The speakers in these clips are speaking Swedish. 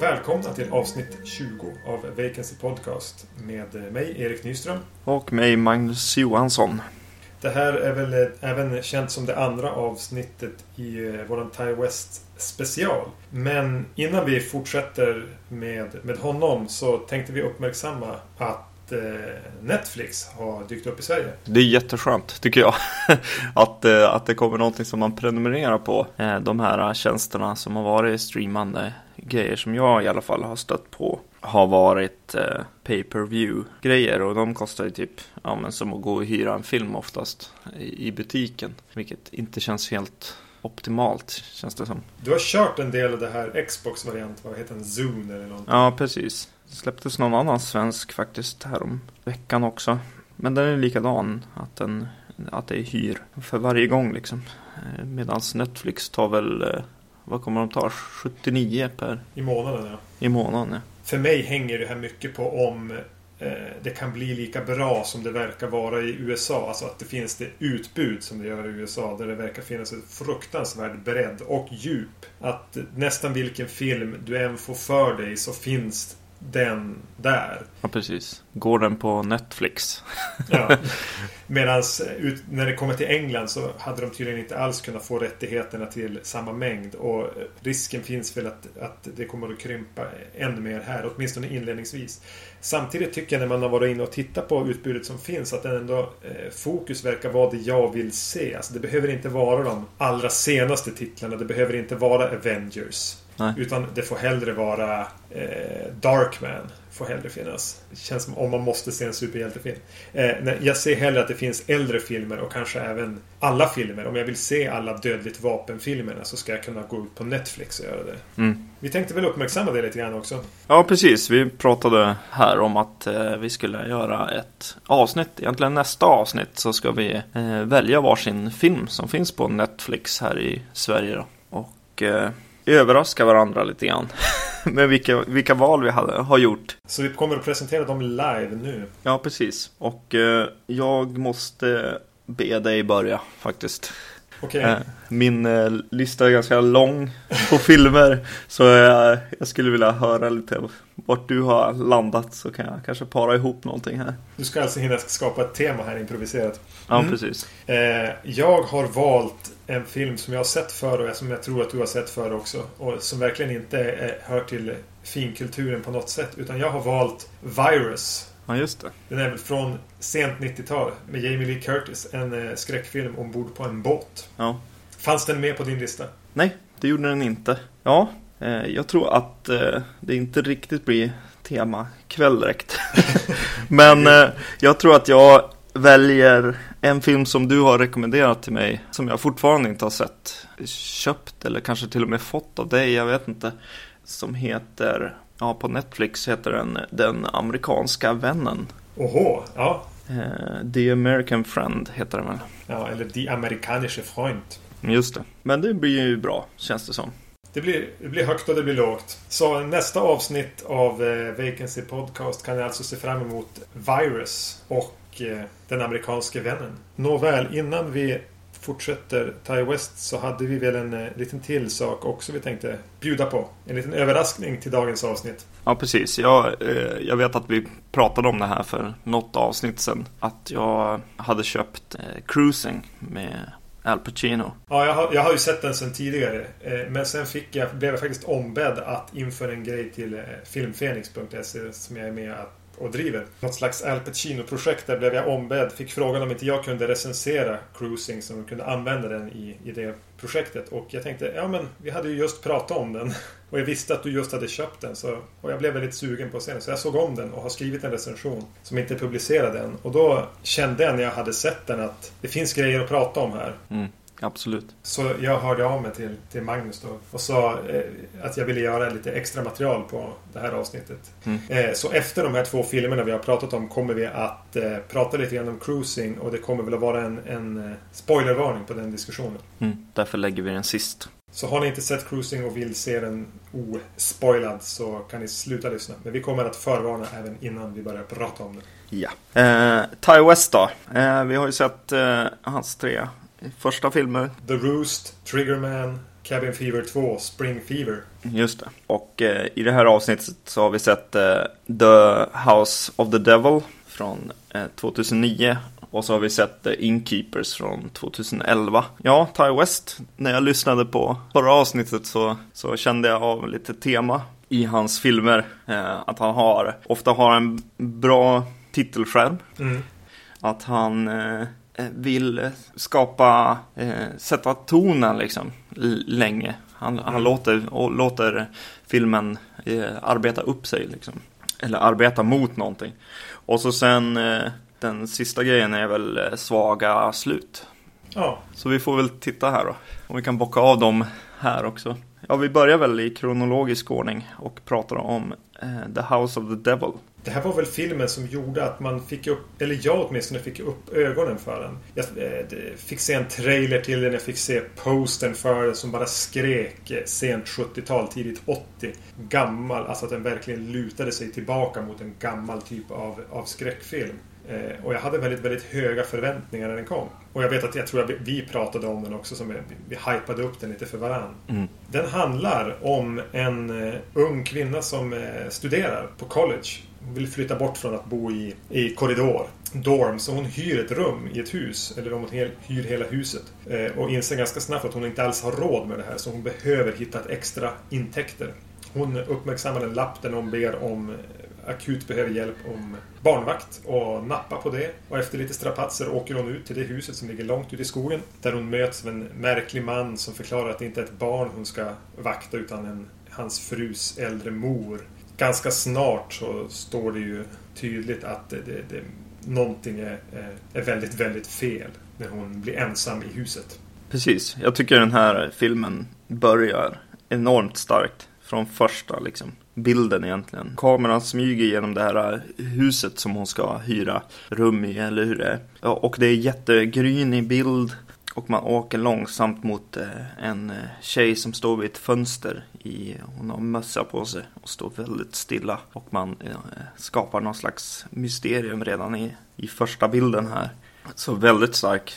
Välkomna till avsnitt 20 av Vacancy Podcast med mig Erik Nyström. Och mig Magnus Johansson. Det här är väl även känt som det andra avsnittet i eh, våran Thai West special. Men innan vi fortsätter med, med honom så tänkte vi uppmärksamma att eh, Netflix har dykt upp i Sverige. Det är jätteskönt tycker jag. att, eh, att det kommer någonting som man prenumererar på. Eh, de här tjänsterna som har varit streamande grejer som jag i alla fall har stött på har varit eh, pay per view grejer och de kostar ju typ ja, men som att gå och hyra en film oftast i, i butiken. Vilket inte känns helt optimalt känns det som. Du har kört en del av det här Xbox-variant, vad heter den? Zoom eller någonting? Ja, precis. Det släpptes någon annan svensk faktiskt här om veckan också. Men den är likadan, att, den, att det är hyr för varje gång liksom. Eh, Medan Netflix tar väl eh, vad kommer de ta? 79 per? I månaden ja. I månaden ja. För mig hänger det här mycket på om Eh, det kan bli lika bra som det verkar vara i USA. Alltså att det finns det utbud som det gör i USA. Där det verkar finnas en fruktansvärd bredd och djup. Att nästan vilken film du än får för dig så finns den där. Ja, precis. Går den på Netflix? ja. Medan när det kommer till England så hade de tydligen inte alls kunnat få rättigheterna till samma mängd. Och risken finns väl att, att det kommer att krympa ännu mer här, åtminstone inledningsvis. Samtidigt tycker jag när man har varit inne och tittat på utbudet som finns att ändå eh, fokus verkar vara det jag vill se. Alltså det behöver inte vara de allra senaste titlarna. Det behöver inte vara Avengers. Nej. Utan det får hellre vara eh, Darkman. Får hellre finnas. Det känns som om man måste se en superhjältefilm. Eh, jag ser hellre att det finns äldre filmer och kanske även alla filmer. Om jag vill se alla Dödligt vapen-filmerna så ska jag kunna gå ut på Netflix och göra det. Mm. Vi tänkte väl uppmärksamma det lite grann också. Ja, precis. Vi pratade här om att eh, vi skulle göra ett avsnitt. Egentligen nästa avsnitt så ska vi eh, välja varsin film som finns på Netflix här i Sverige. Då. Och eh, överraska varandra lite grann. med vilka, vilka val vi hade, har gjort. Så vi kommer att presentera dem live nu? Ja, precis. Och eh, jag måste be dig börja faktiskt. Okay. Eh, min eh, lista är ganska lång på filmer. Så jag, jag skulle vilja höra lite vart du har landat. Så kan jag kanske para ihop någonting här. Du ska alltså hinna skapa ett tema här improviserat. Ja, mm. precis. Eh, jag har valt en film som jag har sett förr och som jag tror att du har sett förr också. Och som verkligen inte hör till finkulturen på något sätt. Utan jag har valt Virus. Ja, just det. Den är väl från sent 90-tal med Jamie Lee Curtis. En eh, skräckfilm ombord på en båt. Ja. Fanns den med på din lista? Nej, det gjorde den inte. Ja, eh, jag tror att eh, det inte riktigt blir tema kväll direkt. Men jag tror att jag väljer en film som du har rekommenderat till mig som jag fortfarande inte har sett. Köpt eller kanske till och med fått av dig, jag vet inte. Som heter, ja på Netflix heter den Den amerikanska vännen. Oho, ja. Eh, The American Friend heter den väl? Ja, eller Die amerikanische Freund. Just det. Men det blir ju bra, känns det som. Det blir, det blir högt och det blir lågt. Så nästa avsnitt av eh, Vacancy Podcast kan ni alltså se fram emot Virus och Eh, den amerikanske vännen. Nåväl, innan vi fortsätter Ty West så hade vi väl en eh, liten till sak också vi tänkte bjuda på. En liten överraskning till dagens avsnitt. Ja, precis. Jag, eh, jag vet att vi pratade om det här för något avsnitt sedan. Att jag hade köpt Cruising med Al Pacino. Ja, jag har, jag har ju sett den sedan tidigare. Men sen fick jag, blev jag faktiskt ombedd att införa en grej till filmfenix.se som jag är med att och driver. Något slags Al Pacino-projekt där blev jag ombedd. Fick frågan om inte jag kunde recensera Cruising som kunde använda den i, i det projektet. Och jag tänkte, ja men vi hade ju just pratat om den. Och jag visste att du just hade köpt den. Så, och jag blev väldigt sugen på att se den. Så jag såg om den och har skrivit en recension som inte är publicerad än. Och då kände jag när jag hade sett den att det finns grejer att prata om här. Mm. Absolut. Så jag hörde av mig till, till Magnus då och sa eh, att jag ville göra lite extra material på det här avsnittet. Mm. Eh, så efter de här två filmerna vi har pratat om kommer vi att eh, prata lite grann om cruising och det kommer väl att vara en, en eh, spoilervarning på den diskussionen. Mm. Därför lägger vi den sist. Så har ni inte sett Cruising och vill se den ospoilad så kan ni sluta lyssna. Men vi kommer att förvarna även innan vi börjar prata om den. Ja. Eh, Ty West då. Eh, vi har ju sett eh, hans tre första filmer. The Roost, Triggerman, Cabin Fever 2, Spring Fever. Just det. Och eh, i det här avsnittet så har vi sett eh, The House of the Devil från 2009. Eh, och så har vi sett The Innkeepers från 2011. Ja, Ty West. När jag lyssnade på förra avsnittet så, så kände jag av lite tema i hans filmer. Eh, att han har, ofta har en bra titelskärm. Mm. Att han eh, vill skapa, eh, sätta tonen liksom länge. Han, han låter, och låter filmen eh, arbeta upp sig liksom. Eller arbeta mot någonting. Och så sen eh, den sista grejen är väl eh, svaga slut. Ja. Så vi får väl titta här då. Om vi kan bocka av dem här också. Ja, vi börjar väl i kronologisk ordning och pratar om eh, The House of the Devil. Det här var väl filmen som gjorde att man fick upp, eller jag åtminstone fick upp ögonen för den. Jag eh, fick se en trailer till den, jag fick se posten för den som bara skrek eh, sent 70-tal, tidigt 80. Gammal, alltså att den verkligen lutade sig tillbaka mot en gammal typ av, av skräckfilm. Eh, och jag hade väldigt, väldigt höga förväntningar när den kom. Och jag vet att jag tror att vi pratade om den också, som vi, vi hypade upp den lite för varann. Mm. Den handlar om en ung kvinna som studerar på college. Hon vill flytta bort från att bo i, i korridor, dorm. Så hon hyr ett rum i ett hus, eller om hon hyr hela huset. Eh, och inser ganska snabbt att hon inte alls har råd med det här, så hon behöver hitta ett extra intäkter. Hon uppmärksammar en lapp där någon ber om eh, akut behöver hjälp om barnvakt och nappar på det. Och efter lite strapatser åker hon ut till det huset som ligger långt ute i skogen. Där hon möts av en märklig man som förklarar att det inte är ett barn hon ska vakta utan en, hans frus äldre mor. Ganska snart så står det ju tydligt att det, det, det, någonting är, är väldigt, väldigt fel när hon blir ensam i huset. Precis. Jag tycker den här filmen börjar enormt starkt från första liksom bilden egentligen. Kameran smyger genom det här huset som hon ska hyra rum i, eller hur det är. Och det är jättegrynig bild. Och man åker långsamt mot eh, en eh, tjej som står vid ett fönster. I, hon har mössa på sig och står väldigt stilla. Och man eh, skapar någon slags mysterium redan i, i första bilden här. Så väldigt stark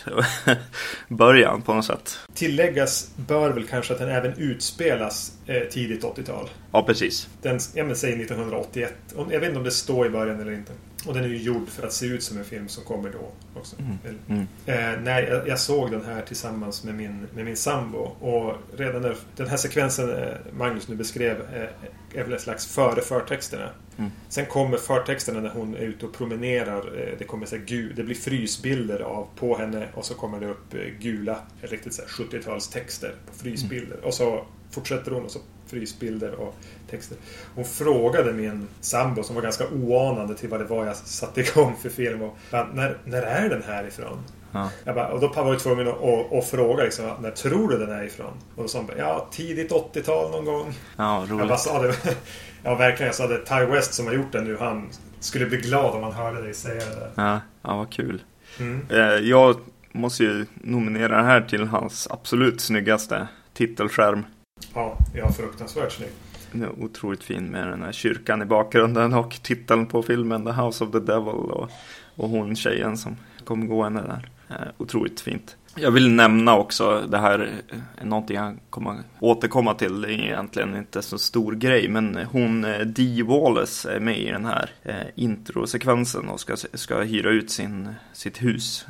början på något sätt. Tilläggas bör väl kanske att den även utspelas eh, tidigt 80-tal. Ja, precis. Den, ja men säg 1981. Jag vet inte om det står i början eller inte. Och den är ju gjord för att se ut som en film som kommer då också. Mm. Mm. Eh, nej, jag, jag, såg den här tillsammans med min, med min sambo. Och redan när den här sekvensen eh, Magnus nu beskrev eh, är väl en slags före förtexterna. Mm. Sen kommer förtexterna när hon är ute och promenerar. Eh, det kommer så här, gul, det blir frysbilder av på henne och så kommer det upp eh, gula, riktigt 70-talstexter på frysbilder. Och så fortsätter hon och så frysbilder och texter. Hon frågade min sambo som var ganska oanande till vad det var jag satte igång för film. Och, när, när är den här ifrån? Ja. Jag bara, och då var jag tvungen att, att, att, fråga liksom, när tror du den är ifrån? Och då sa hon ja tidigt 80-tal någon gång. Ja, roligt. Jag bara sa det. Ja, verkligen. Jag sa det. Ty West som har gjort den nu, han skulle bli glad om han hörde dig säga det. Ja, ja vad kul. Mm. Eh, jag måste ju nominera den här till hans absolut snyggaste titelskärm. Ja, ja fruktansvärt snygg. Den är otroligt fin med den här kyrkan i bakgrunden och titeln på filmen The House of the Devil och, och hon tjejen som kom gående där. Eh, otroligt fint. Jag vill nämna också, det här är någonting jag kommer återkomma till, det är egentligen inte så stor grej, men hon eh, Dee Wallace är med i den här introsekvensen och ska, ska hyra ut sin, sitt hus.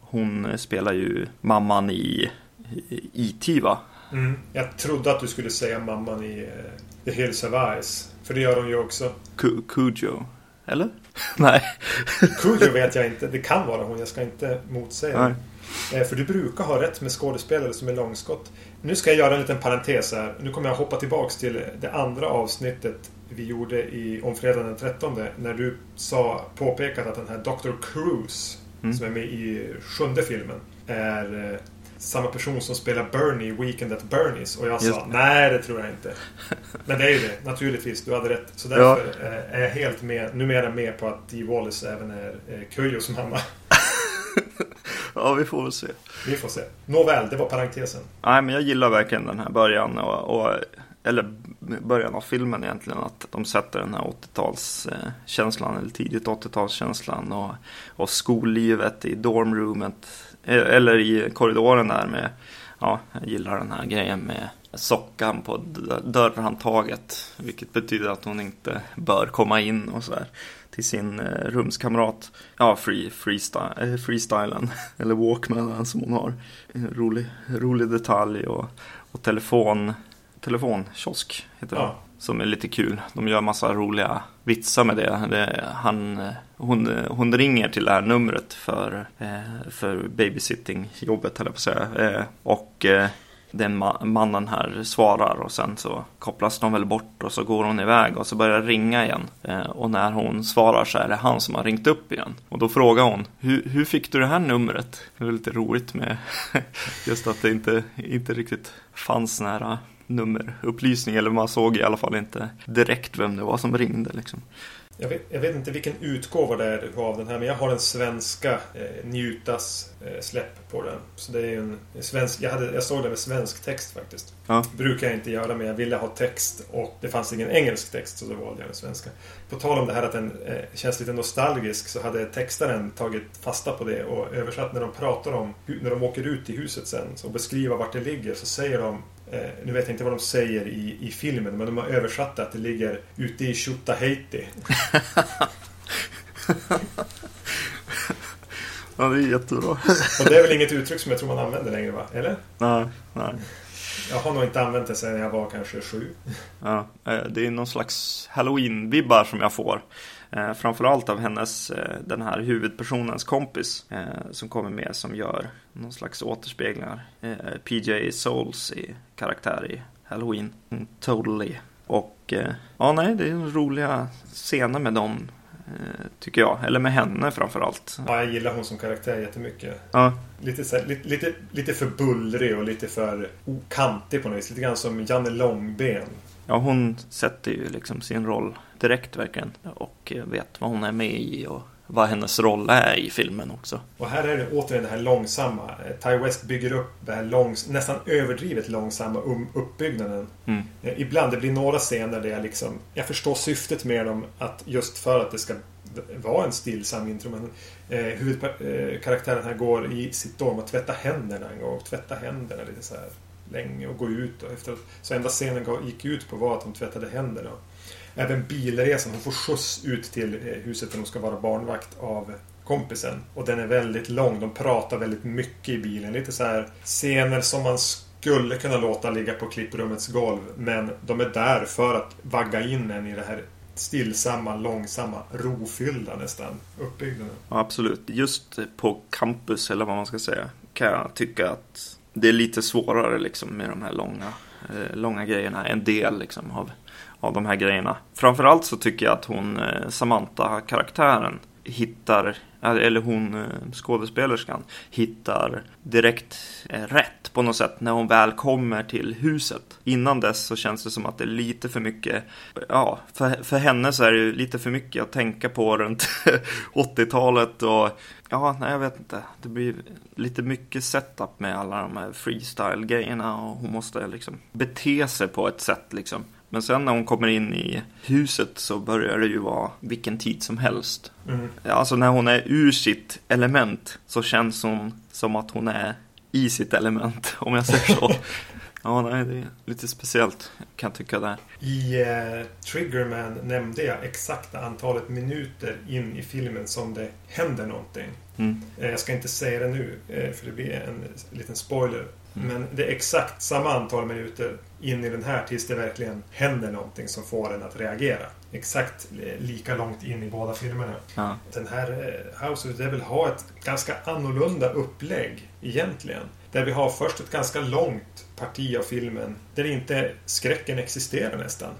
Hon spelar ju mamman i IT va? Mm. Jag trodde att du skulle säga mamman i uh, The Hills of Ice. För det gör hon ju också. Cujo? Eller? Nej. Cujo vet jag inte. Det kan vara hon. Jag ska inte motsäga. Nej. Eh, för du brukar ha rätt med skådespelare som är långskott. Nu ska jag göra en liten parentes här. Nu kommer jag hoppa tillbaks till det andra avsnittet vi gjorde i, om fredagen den 13. När du sa, påpekat att den här Dr. Cruise, mm. som är med i sjunde filmen, är eh, samma person som spelar Bernie i Weekend at Bernies. Och jag sa nej, det tror jag inte. Men det är ju det, naturligtvis. Du hade rätt. Så därför ja. Eh, är jag helt med, numera med på att Dee Wallace även är Kujos mamma. ja, vi får väl se. Vi får se. Nåväl, det var parentesen. Nej, men jag gillar verkligen den här början och, och eller början av filmen egentligen, att de sätter den här 80-talskänslan, eller tidigt 80-talskänslan och, och skollivet i dormroomet, eller i korridoren där med, ja, jag gillar den här grejen med sockan på dörrhandtaget, vilket betyder att hon inte bör komma in och sådär. till sin eh, rumskamrat. Ja, free, freestyle, eh, freestylen, eller walkmanen som hon har. Eh, rolig, rolig detalj och, och telefon telefonkiosk heter det. Ja. Som är lite kul. De gör massa roliga vitsar med det. det han, eh, hon, eh, hon ringer till det här numret för, eh, för babysitting-jobbet, höll jag på att säga. Eh, och eh, den mannen här svarar och sen så kopplas de väl bort och så går hon iväg och så börjar det ringa igen. Eh, och när hon svarar så är det han som har ringt upp igen. Och då frågar hon, hur, hur fick du det här numret? Det är lite roligt med just att det inte, inte riktigt fanns nära nummerupplysning eller man såg i alla fall inte direkt vem det var som ringde. Liksom. Jag vet, jag vet, inte vilken utgåva det är av den här men jag har den svenska eh, Njutas eh, släpp på den. Så det är en, en svensk, jag, hade, jag såg den med svensk text faktiskt. Ja. brukar jag inte göra men jag ville ha text och det fanns ingen engelsk text så då valde jag den svenska. På tal om det här att den eh, känns lite nostalgisk så hade textaren tagit fasta på det och översatt när de pratar om när de åker ut i huset sen och beskriver vart det ligger så säger de Eh, nu vet jag inte vad de säger i, i filmen, men de har översatt det att det ligger ute i Tjutaheiti. ja, det är jättebra. Och det är väl inget uttryck som jag tror man använder längre, va? Eller? Nej, nej. Jag har nog inte använt det sedan jag var kanske sju. Ja, eh, det är någon slags halloween-vibbar som jag får. Eh, framförallt av hennes, eh, den här huvudpersonens kompis eh, som kommer med som gör någon slags återspeglingar. PJ Souls i karaktär i Halloween. Mm, totally. Och ja, nej, det är roliga scener med dem tycker jag. Eller med henne framförallt. Ja, jag gillar hon som karaktär jättemycket. Ja. Lite, så här, lite, lite, lite för bullrig och lite för kantig på något vis. Lite grann som Janne Långben. Ja, hon sätter ju liksom sin roll direkt verkligen. Och vet vad hon är med i och vad hennes roll är i filmen också. Och här är det återigen det här långsamma. Ty West bygger upp det här långs nästan överdrivet långsamma um uppbyggnaden. Mm. Eh, ibland, det blir några scener där jag liksom... Jag förstår syftet med dem, att just för att det ska vara en stillsam intro. Men eh, huvudkaraktären eh, här går i sitt dorm och tvättar händerna en gång. Och tvättar händerna lite så här länge och gå ut. Och efter, så enda scenen gick ut på var att de tvättade händerna. Även bilresan, hon får skjuts ut till eh, huset där hon ska vara barnvakt av kompisen. Och den är väldigt lång. De pratar väldigt mycket i bilen. Lite så här scener som man skulle kunna låta ligga på klipprummets golv. Men de är där för att vagga in en i det här stillsamma, långsamma, rofyllda nästan uppbyggnaden. Ja, absolut. Just på campus, eller vad man ska säga, kan jag tycka att det är lite svårare liksom med de här långa, eh, långa grejerna. En del liksom av, av de här grejerna. Framförallt så tycker jag att hon, eh, Samantha-karaktären, hittar, eh, eller hon eh, skådespelerskan, hittar direkt rätt på något sätt när hon väl kommer till huset. Innan dess så känns det som att det är lite för mycket, ja, för, för henne så är det ju lite för mycket att tänka på runt 80-talet och ja, nej jag vet inte. Det blir lite mycket setup med alla de här freestyle-grejerna och hon måste liksom bete sig på ett sätt liksom. Men sen när hon kommer in i huset så börjar det ju vara vilken tid som helst. Mm. Alltså när hon är ur sitt element så känns hon som att hon är i sitt element, om jag säger så. ja, nej, det är lite speciellt kan jag tycka där. I eh, Triggerman nämnde jag exakta antalet minuter in i filmen som det händer någonting. Mm. Eh, jag ska inte säga det nu, eh, för det blir en liten spoiler. Mm. Men det är exakt samma antal minuter in i den här tills det verkligen händer någonting som får en att reagera. Exakt lika långt in i båda filmerna. Ja. Den här eh, House of the Devil har ett ganska annorlunda upplägg egentligen. Där vi har först ett ganska långt parti av filmen där inte skräcken existerar nästan.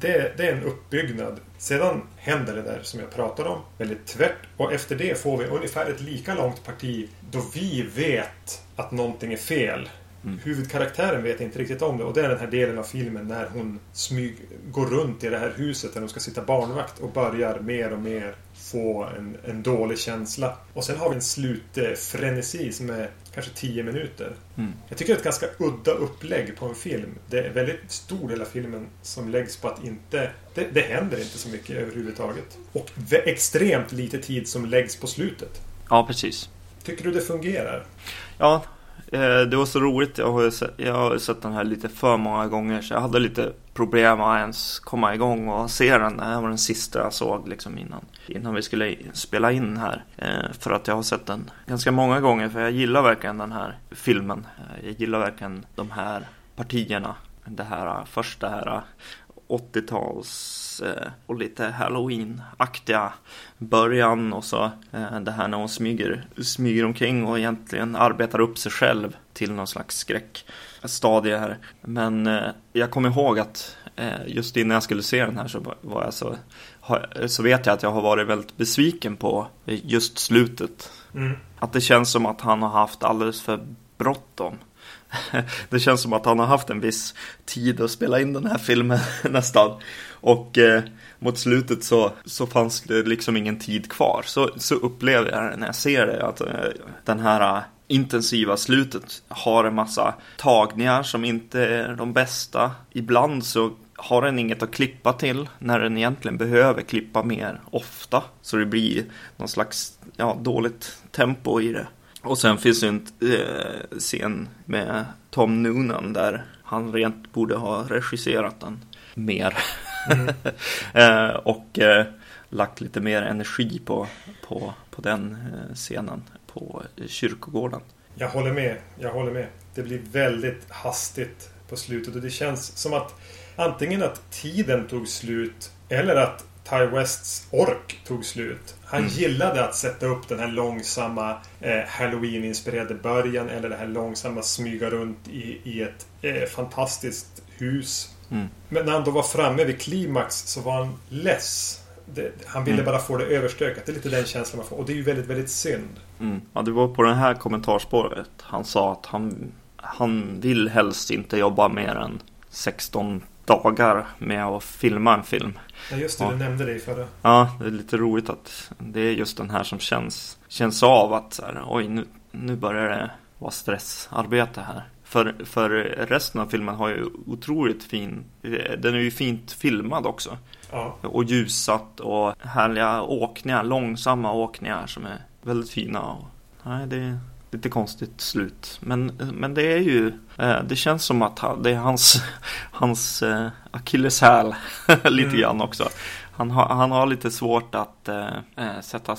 Det, det, är en uppbyggnad. Sedan händer det där som jag pratade om, väldigt tvärt. Och efter det får vi ungefär ett lika långt parti då vi vet att någonting är fel. Mm. Huvudkaraktären vet inte riktigt om det och det är den här delen av filmen när hon smyg, går runt i det här huset där hon ska sitta barnvakt och börjar mer och mer få en, en dålig känsla. Och sen har vi en slutfrenesi som är kanske 10 minuter. Mm. Jag tycker det är ett ganska udda upplägg på en film. Det är väldigt stor del av filmen som läggs på att inte... Det, det händer inte så mycket överhuvudtaget. Och extremt lite tid som läggs på slutet. Ja, precis. Tycker du det fungerar? Ja, Eh, det var så roligt. Jag har, sett, jag har sett den här lite för många gånger så jag hade lite problem att ens komma igång och se den. Det här var den sista jag såg liksom innan, innan vi skulle spela in här. Eh, för att jag har sett den ganska många gånger för jag gillar verkligen den här filmen. Eh, jag gillar verkligen de här partierna. Det här första här 80-tals Eh, och lite halloween-aktiga början och så eh, det här när hon smyger, smyger omkring och egentligen arbetar upp sig själv till någon slags skräckstadie här. Men eh, jag kommer ihåg att just innan jag skulle se den här så var jag så så vet jag att jag har varit väldigt besviken på just slutet. Mm. Att det känns som att han har haft alldeles för bråttom det känns som att han har haft en viss tid att spela in den här filmen nästan. Och eh, mot slutet så, så fanns det liksom ingen tid kvar. Så, så upplever jag det när jag ser det. Att eh, den här eh, intensiva slutet har en massa tagningar som inte är de bästa. Ibland så har den inget att klippa till när den egentligen behöver klippa mer ofta. Så det blir någon slags ja, dåligt tempo i det. Och sen finns det en eh, scen med Tom Noonan där han rent borde ha regisserat den mer. Mm. eh, och eh, lagt lite mer energi på, på, på den scenen på kyrkogården. Jag håller med. Jag håller med. Det blir väldigt hastigt på slutet och det känns som att antingen att tiden tog slut eller att Ty Wests ork tog slut. Han mm. gillade att sätta upp den här långsamma eh, Halloween-inspirerade början eller det här långsamma smyga runt i, i ett eh, fantastiskt hus. Mm. Men när han då var framme vid klimax så var han less. Det, han ville mm. bara få det överstökat. Det är lite den känslan man får. Och det är ju väldigt, väldigt synd. Mm. Ja, det var på det här kommentarspåret han sa att han, han vill helst inte jobba mer än 16 dagar med att filma en film. Ja just det, ja. du nämnde det i förra. Ja, det är lite roligt att det är just den här som känns, känns av att så här, oj nu, nu börjar det vara stressarbete här. För, för resten av filmen har ju otroligt fin, den är ju fint filmad också. Ja. Och ljusat och härliga åkningar, långsamma åkningar som är väldigt fina. Och, nej, det, lite konstigt slut. Men, men det är ju, eh, det känns som att det är hans, hans eh, akilleshäl lite mm. grann också. Han har, han har lite svårt att äh, sätta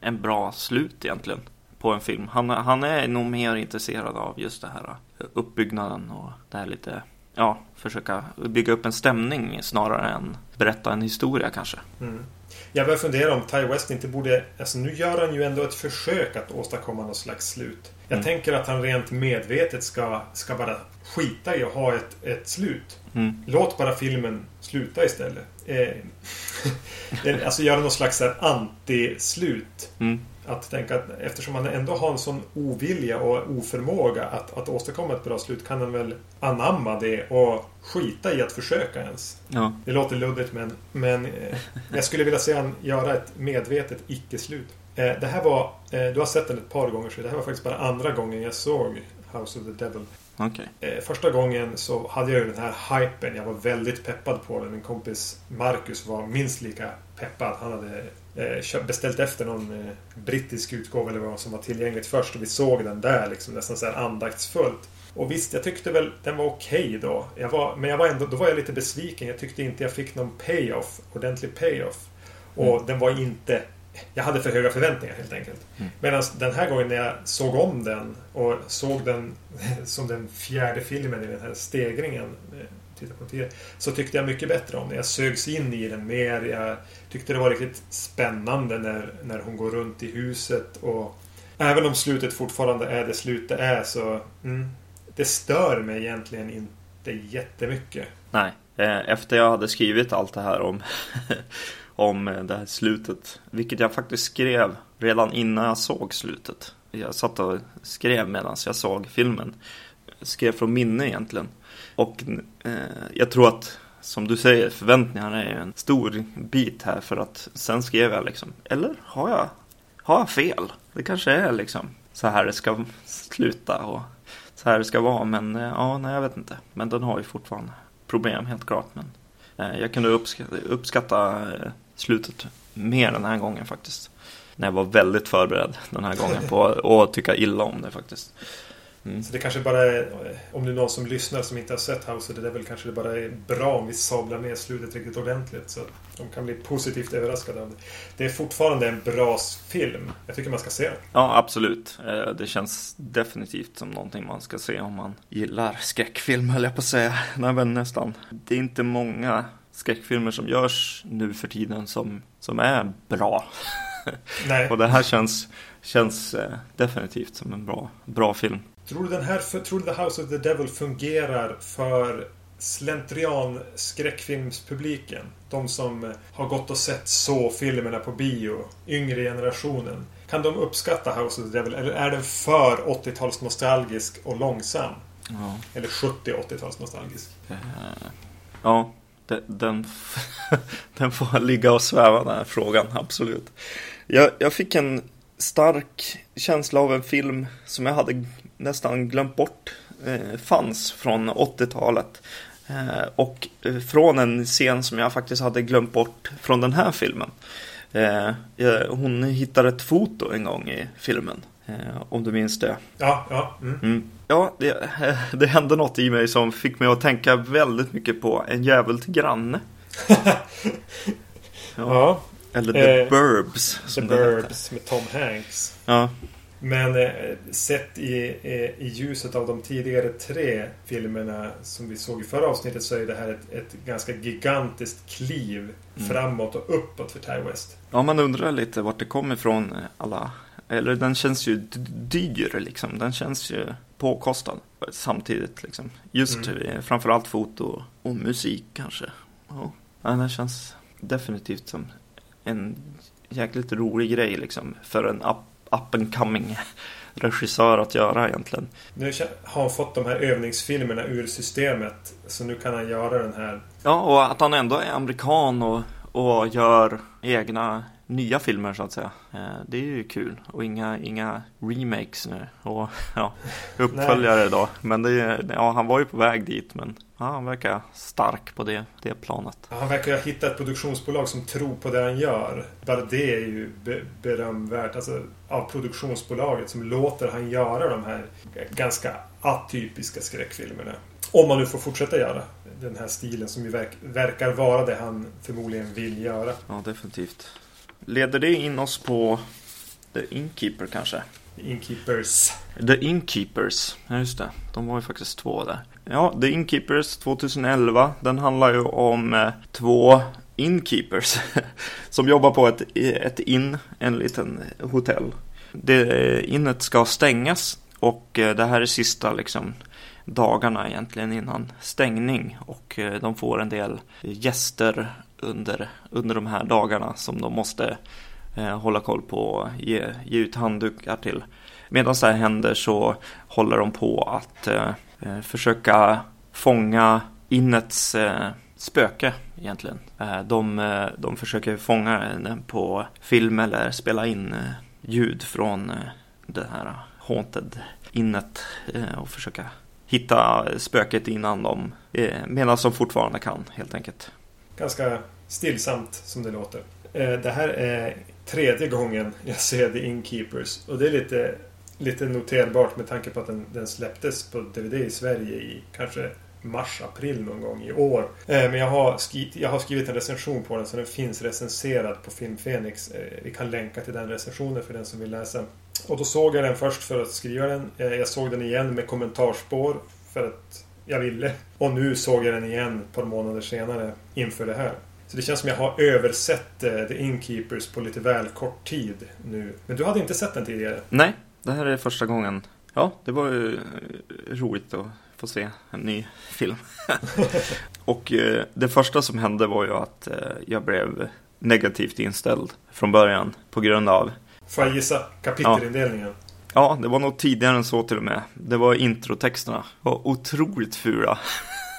en bra slut egentligen på en film. Han, han är nog mer intresserad av just det här uppbyggnaden och det här lite, ja, försöka bygga upp en stämning snarare än berätta en historia kanske. Mm. Jag börjar fundera om Ty West inte borde... Alltså nu gör han ju ändå ett försök att åstadkomma något slags slut. Jag mm. tänker att han rent medvetet ska, ska bara skita i att ha ett, ett slut. Mm. Låt bara filmen sluta istället. Eh, alltså göra något slags anti-slut. Mm. Att tänka att eftersom han ändå har en sån ovilja och oförmåga att, att åstadkomma ett bra slut kan han väl anamma det och skita i att försöka ens. Ja. Det låter luddigt men, men eh, jag skulle vilja se han göra ett medvetet icke-slut. Eh, det här var, eh, du har sett den ett par gånger så det här var faktiskt bara andra gången jag såg House of the Devil. Okay. Första gången så hade jag ju den här hypen. Jag var väldigt peppad på den. Min kompis Marcus var minst lika peppad. Han hade beställt efter någon eh, brittisk utgåva eller vad som var tillgängligt först. Och vi såg den där liksom nästan så här andaktsfullt. Och visst, jag tyckte väl den var okej okay då. Jag var, men jag var ändå, då var jag lite besviken. Jag tyckte inte jag fick någon payoff. Ordentlig payoff. Och mm. den var inte jag hade för höga förväntningar helt enkelt. Mm. Medan den här gången när jag såg om den och såg den som den fjärde filmen i den här stegringen eh, så tyckte jag mycket bättre om den. Jag sögs in i den mer. Jag tyckte det var riktigt spännande när, när hon går runt i huset. Och Även om slutet fortfarande är det slut det är så mm, Det stör mig egentligen inte jättemycket. Nej. Eh, efter jag hade skrivit allt det här om om eh, det här slutet. Vilket jag faktiskt skrev redan innan jag såg slutet. Jag satt och skrev medan jag såg filmen. skrev från minne egentligen. Och eh, jag tror att, som du säger, förväntningarna är en stor bit här för att sen skrev jag liksom, eller har jag, har jag fel? Det kanske är liksom så här det ska sluta och så här det ska vara. Men eh, ja, nej jag vet inte. Men den har ju fortfarande problem helt klart. Men eh, jag kunde uppskatta, uppskatta eh, slutet mer den här gången faktiskt. När jag var väldigt förberedd den här gången på att tycka illa om det faktiskt. Mm. Så det kanske bara är, om det är någon som lyssnar som inte har sett House of the Devil kanske det bara är bra om vi sablar ner slutet riktigt ordentligt. Så de kan bli positivt överraskade av det. Det är fortfarande en bra film. Jag tycker man ska se den. Ja, absolut. Eh, det känns definitivt som någonting man ska se om man gillar skräckfilm, höll jag på att säga. Nej, men nästan. Det är inte många skräckfilmer som görs nu för tiden som, som är bra. Nej. Och det här känns, känns eh, definitivt som en bra, bra film. Tror du, den här, tror du The House of the Devil fungerar för slentrian skräckfilmspubliken? De som har gått och sett så filmerna på bio, yngre generationen. Kan de uppskatta House of the Devil eller är den för 80-tals nostalgisk och långsam? Ja. Eller 70-80-tals nostalgisk? Uh, ja, den, den får ligga och sväva den här frågan, absolut. Jag, jag fick en stark känsla av en film som jag hade nästan glömt bort eh, fanns från 80-talet. Eh, och eh, från en scen som jag faktiskt hade glömt bort från den här filmen. Hon hittar ett foto en gång i filmen. Om du minns det. Ja, ja. Mm. Mm. Ja, det, det hände något i mig som fick mig att tänka väldigt mycket på En jävel till granne. ja. ja. Eller The eh, Burbs. The Burbs med Tom Hanks. Ja. Men eh, sett i, i, ljuset av de tidigare tre filmerna som vi såg i förra avsnittet så är det här ett, ett ganska gigantiskt kliv mm. framåt och uppåt för Ty West. Ja, man undrar lite vart det kommer ifrån eh, alla eller den känns ju dyr liksom. Den känns ju påkostad samtidigt liksom. Just mm. framförallt foto och musik kanske. Ja, den känns definitivt som en jäkligt rolig grej liksom. För en up, up and coming regissör att göra egentligen. Nu har han fått de här övningsfilmerna ur systemet. Så nu kan han göra den här. Ja, och att han ändå är amerikan och, och gör egna nya filmer så att säga. Eh, det är ju kul och inga, inga remakes nu och ja, uppföljare då. Men det ja, han var ju på väg dit men ja, han verkar stark på det, det planet. Han verkar ha hittat ett produktionsbolag som tror på det han gör. Bara det är ju be berömvärt. Alltså av produktionsbolaget som låter han göra de här ganska atypiska skräckfilmerna. Om man nu får fortsätta göra den här stilen som ju verk verkar vara det han förmodligen vill göra. Ja, definitivt. Leder det in oss på The Innkeeper kanske? The Innkeepers. The Innkeepers, ja just det. De var ju faktiskt två där. Ja, The Inkeepers 2011. Den handlar ju om eh, två Inkeepers som jobbar på ett, ett inn, en liten hotell. Det, eh, innet ska stängas och eh, det här är sista liksom dagarna egentligen innan stängning och de får en del gäster under, under de här dagarna som de måste eh, hålla koll på och ge, ge ut handdukar till. Medan det här händer så håller de på att eh, eh försöka fånga innets eh, spöke egentligen. Eh, de, eh, de försöker fånga den på film eller spela in eh, ljud från eh, det här haunted innet eh, och försöka hitta spöket innan de, medan de fortfarande kan helt enkelt. Ganska stillsamt som det låter. Eh, det här är tredje gången jag ser The Inkeepers Och det är lite, lite noterbart med tanke på att den, den släpptes på DVD i Sverige i kanske mars-april någon gång i år. Eh, men jag har, skrivit, jag har skrivit en recension på den så den finns recenserad på Film Fenix. Eh, vi kan länka till den recensionen för den som vill läsa. Och då såg jag den först för att skriva den. Eh, jag såg den igen med kommentarspår för att jag ville. Och nu såg jag den igen ett par månader senare inför det här. Så det känns som jag har översett eh, The Inkeepers på lite väl kort tid nu. Men du hade inte sett den tidigare? Nej, det här är första gången. Ja, det var ju eh, roligt att få se en ny film. och uh, det första som hände var ju att uh, jag blev negativt inställd från början på grund av... Får jag gissa kapitelindelningen? Ja, det var nog tidigare än så till och med. Det var introtexterna. Det var otroligt fula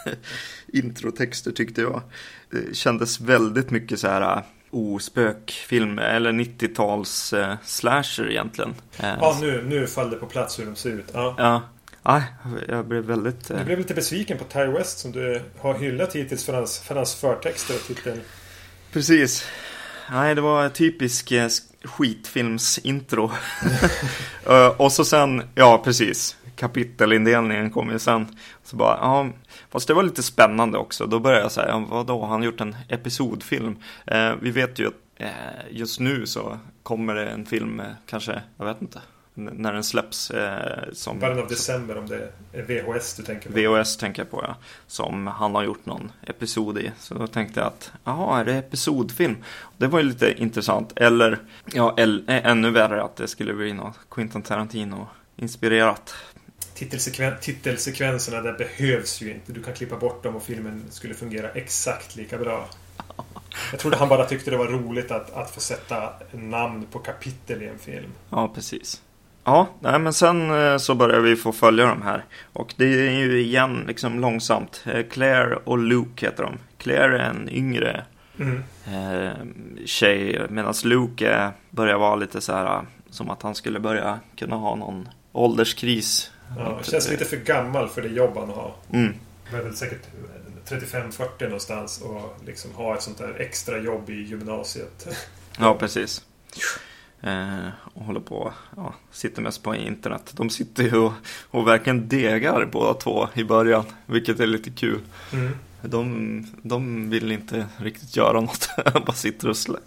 introtexter tyckte jag. Det kändes väldigt mycket så här ospökfilm eller 90-tals eh, slasher egentligen. Eh, ja, nu, nu föll det på plats hur de ser ut. Ja. ja. Ja, jag blev väldigt... Du blev lite besviken på Ty West som du har hyllat hittills för hans, för hans förtexter och titel. Precis. Nej, det var typisk eh, skitfilmsintro. Eh, och så sen, ja precis, kapitelindelningen kom ju sen. Så bara, ja, fast det var lite spännande också. Då började jag säga, vadå, han har gjort en episodfilm. Eh, vi vet ju att eh, just nu så kommer det en film, eh, kanske, jag vet inte, när den släpps. Eh, som, Början av december om det är VHS du tänker på? VHS tänker jag på ja. Som han har gjort någon episod i. Så då tänkte jag att, jaha, är det episodfilm? Det var ju lite intressant. Eller, ja, eller, ännu värre att det skulle bli något Quentin Tarantino inspirerat. Titelsekven titelsekvenserna där behövs ju inte. Du kan klippa bort dem och filmen skulle fungera exakt lika bra. Jag trodde han bara tyckte det var roligt att, att få sätta namn på kapitel i en film. Ja, precis. Ja, nej, men sen eh, så börjar vi få följa de här. Och det är ju igen liksom långsamt. Eh, Claire och Luke heter de. Claire är en yngre mm. eh, tjej. Medan Luke börjar vara lite så här som att han skulle börja kunna ha någon ålderskris. Ja, känns lite för gammal för det jobb han har. Mm. Han är väl säkert 35-40 någonstans och liksom ha ett sånt där extra jobb i gymnasiet. Ja, precis. Eh, och håller på, ja, sitter mest på internet. De sitter ju och, och verkligen degar båda två i början, vilket är lite kul. Mm. De, de vill inte riktigt göra något, bara sitter och slä,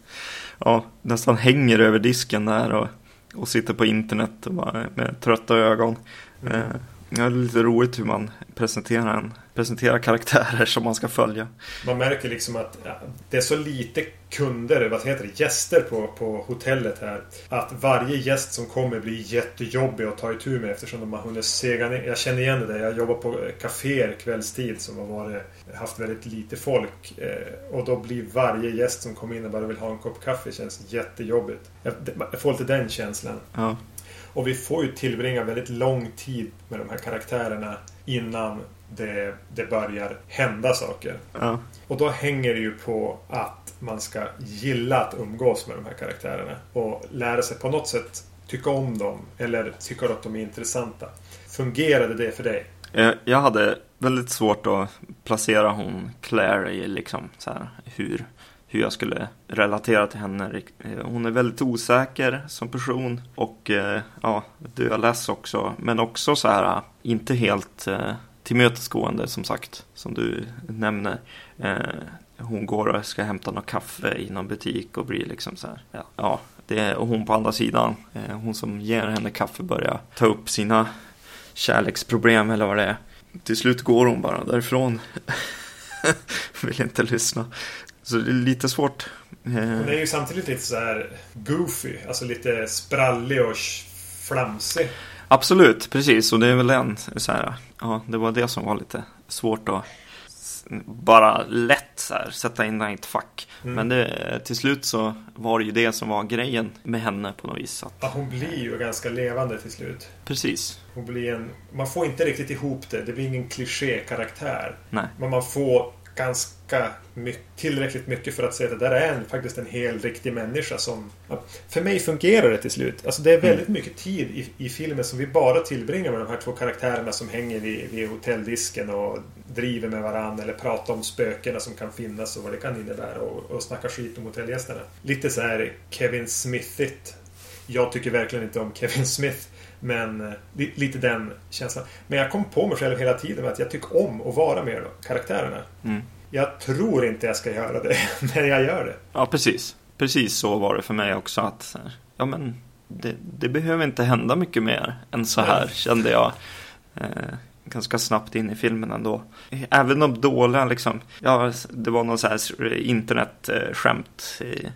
ja, nästan hänger över disken där och, och sitter på internet och bara med trötta ögon. Mm. Eh, Ja, det är lite roligt hur man presenterar, en, presenterar karaktärer som man ska följa. Man märker liksom att ja, det är så lite kunder, vad heter det, gäster på, på hotellet här. Att varje gäst som kommer blir jättejobbig att ta itu med eftersom de har hunnit sega ner. Jag känner igen det där. Jag jobbar på kaféer kvällstid som har varit, haft väldigt lite folk. Eh, och då blir varje gäst som kommer in och bara vill ha en kopp kaffe känns jättejobbigt. Jag, jag får lite den känslan. Ja. Och vi får ju tillbringa väldigt lång tid med de här karaktärerna innan det, det börjar hända saker. Ja. Och då hänger det ju på att man ska gilla att umgås med de här karaktärerna. Och lära sig på något sätt tycka om dem. Eller tycka att de är intressanta. Fungerade det för dig? Jag hade väldigt svårt att placera hon Claire i liksom så här hur hur jag skulle relatera till henne. Eh, hon är väldigt osäker som person och eh, ja, dödless också. Men också så här, eh, inte helt tillmötesgående som sagt, som du nämner. Hon går och ska hämta något kaffe i någon butik och blir liksom så här, ja, det är, och hon på andra sidan, hon som ger henne kaffe börjar ta upp sina kärleksproblem eller vad det är. Till slut går hon bara därifrån. Vill inte lyssna. Så det är lite svårt. Hon är ju samtidigt lite så här goofy. Alltså lite sprallig och flamsig. Absolut, precis. Och det är väl en så här, ja, det var det som var lite svårt att bara lätt så här, sätta in den i ett fack. Mm. Men det, till slut så var det ju det som var grejen med henne på något vis. Att, ja, hon blir ju ganska levande till slut. Precis. Hon blir en, man får inte riktigt ihop det. Det blir ingen kliché-karaktär. Nej. Men man får ganska mycket, tillräckligt mycket för att säga att det där är en, faktiskt en hel riktig människa som... För mig fungerar det till slut. Alltså det är väldigt mm. mycket tid i, i filmen som vi bara tillbringar med de här två karaktärerna som hänger vid, vid hotelldisken och driver med varandra eller pratar om spökena som kan finnas och vad det kan innebära och, och snackar skit om hotellgästerna. Lite så här Kevin Smithigt. Jag tycker verkligen inte om Kevin Smith. Men eh, lite den känslan. Men jag kom på mig själv hela tiden med att jag tycker om att vara med karaktärerna. Mm. Jag tror inte jag ska göra det, men jag gör det. Ja, precis. Precis så var det för mig också. att Ja, men det, det behöver inte hända mycket mer än så här, Nej. kände jag. Eh, ganska snabbt in i filmen ändå. Även de dåliga liksom. Ja, det var någon så här internetskämt i,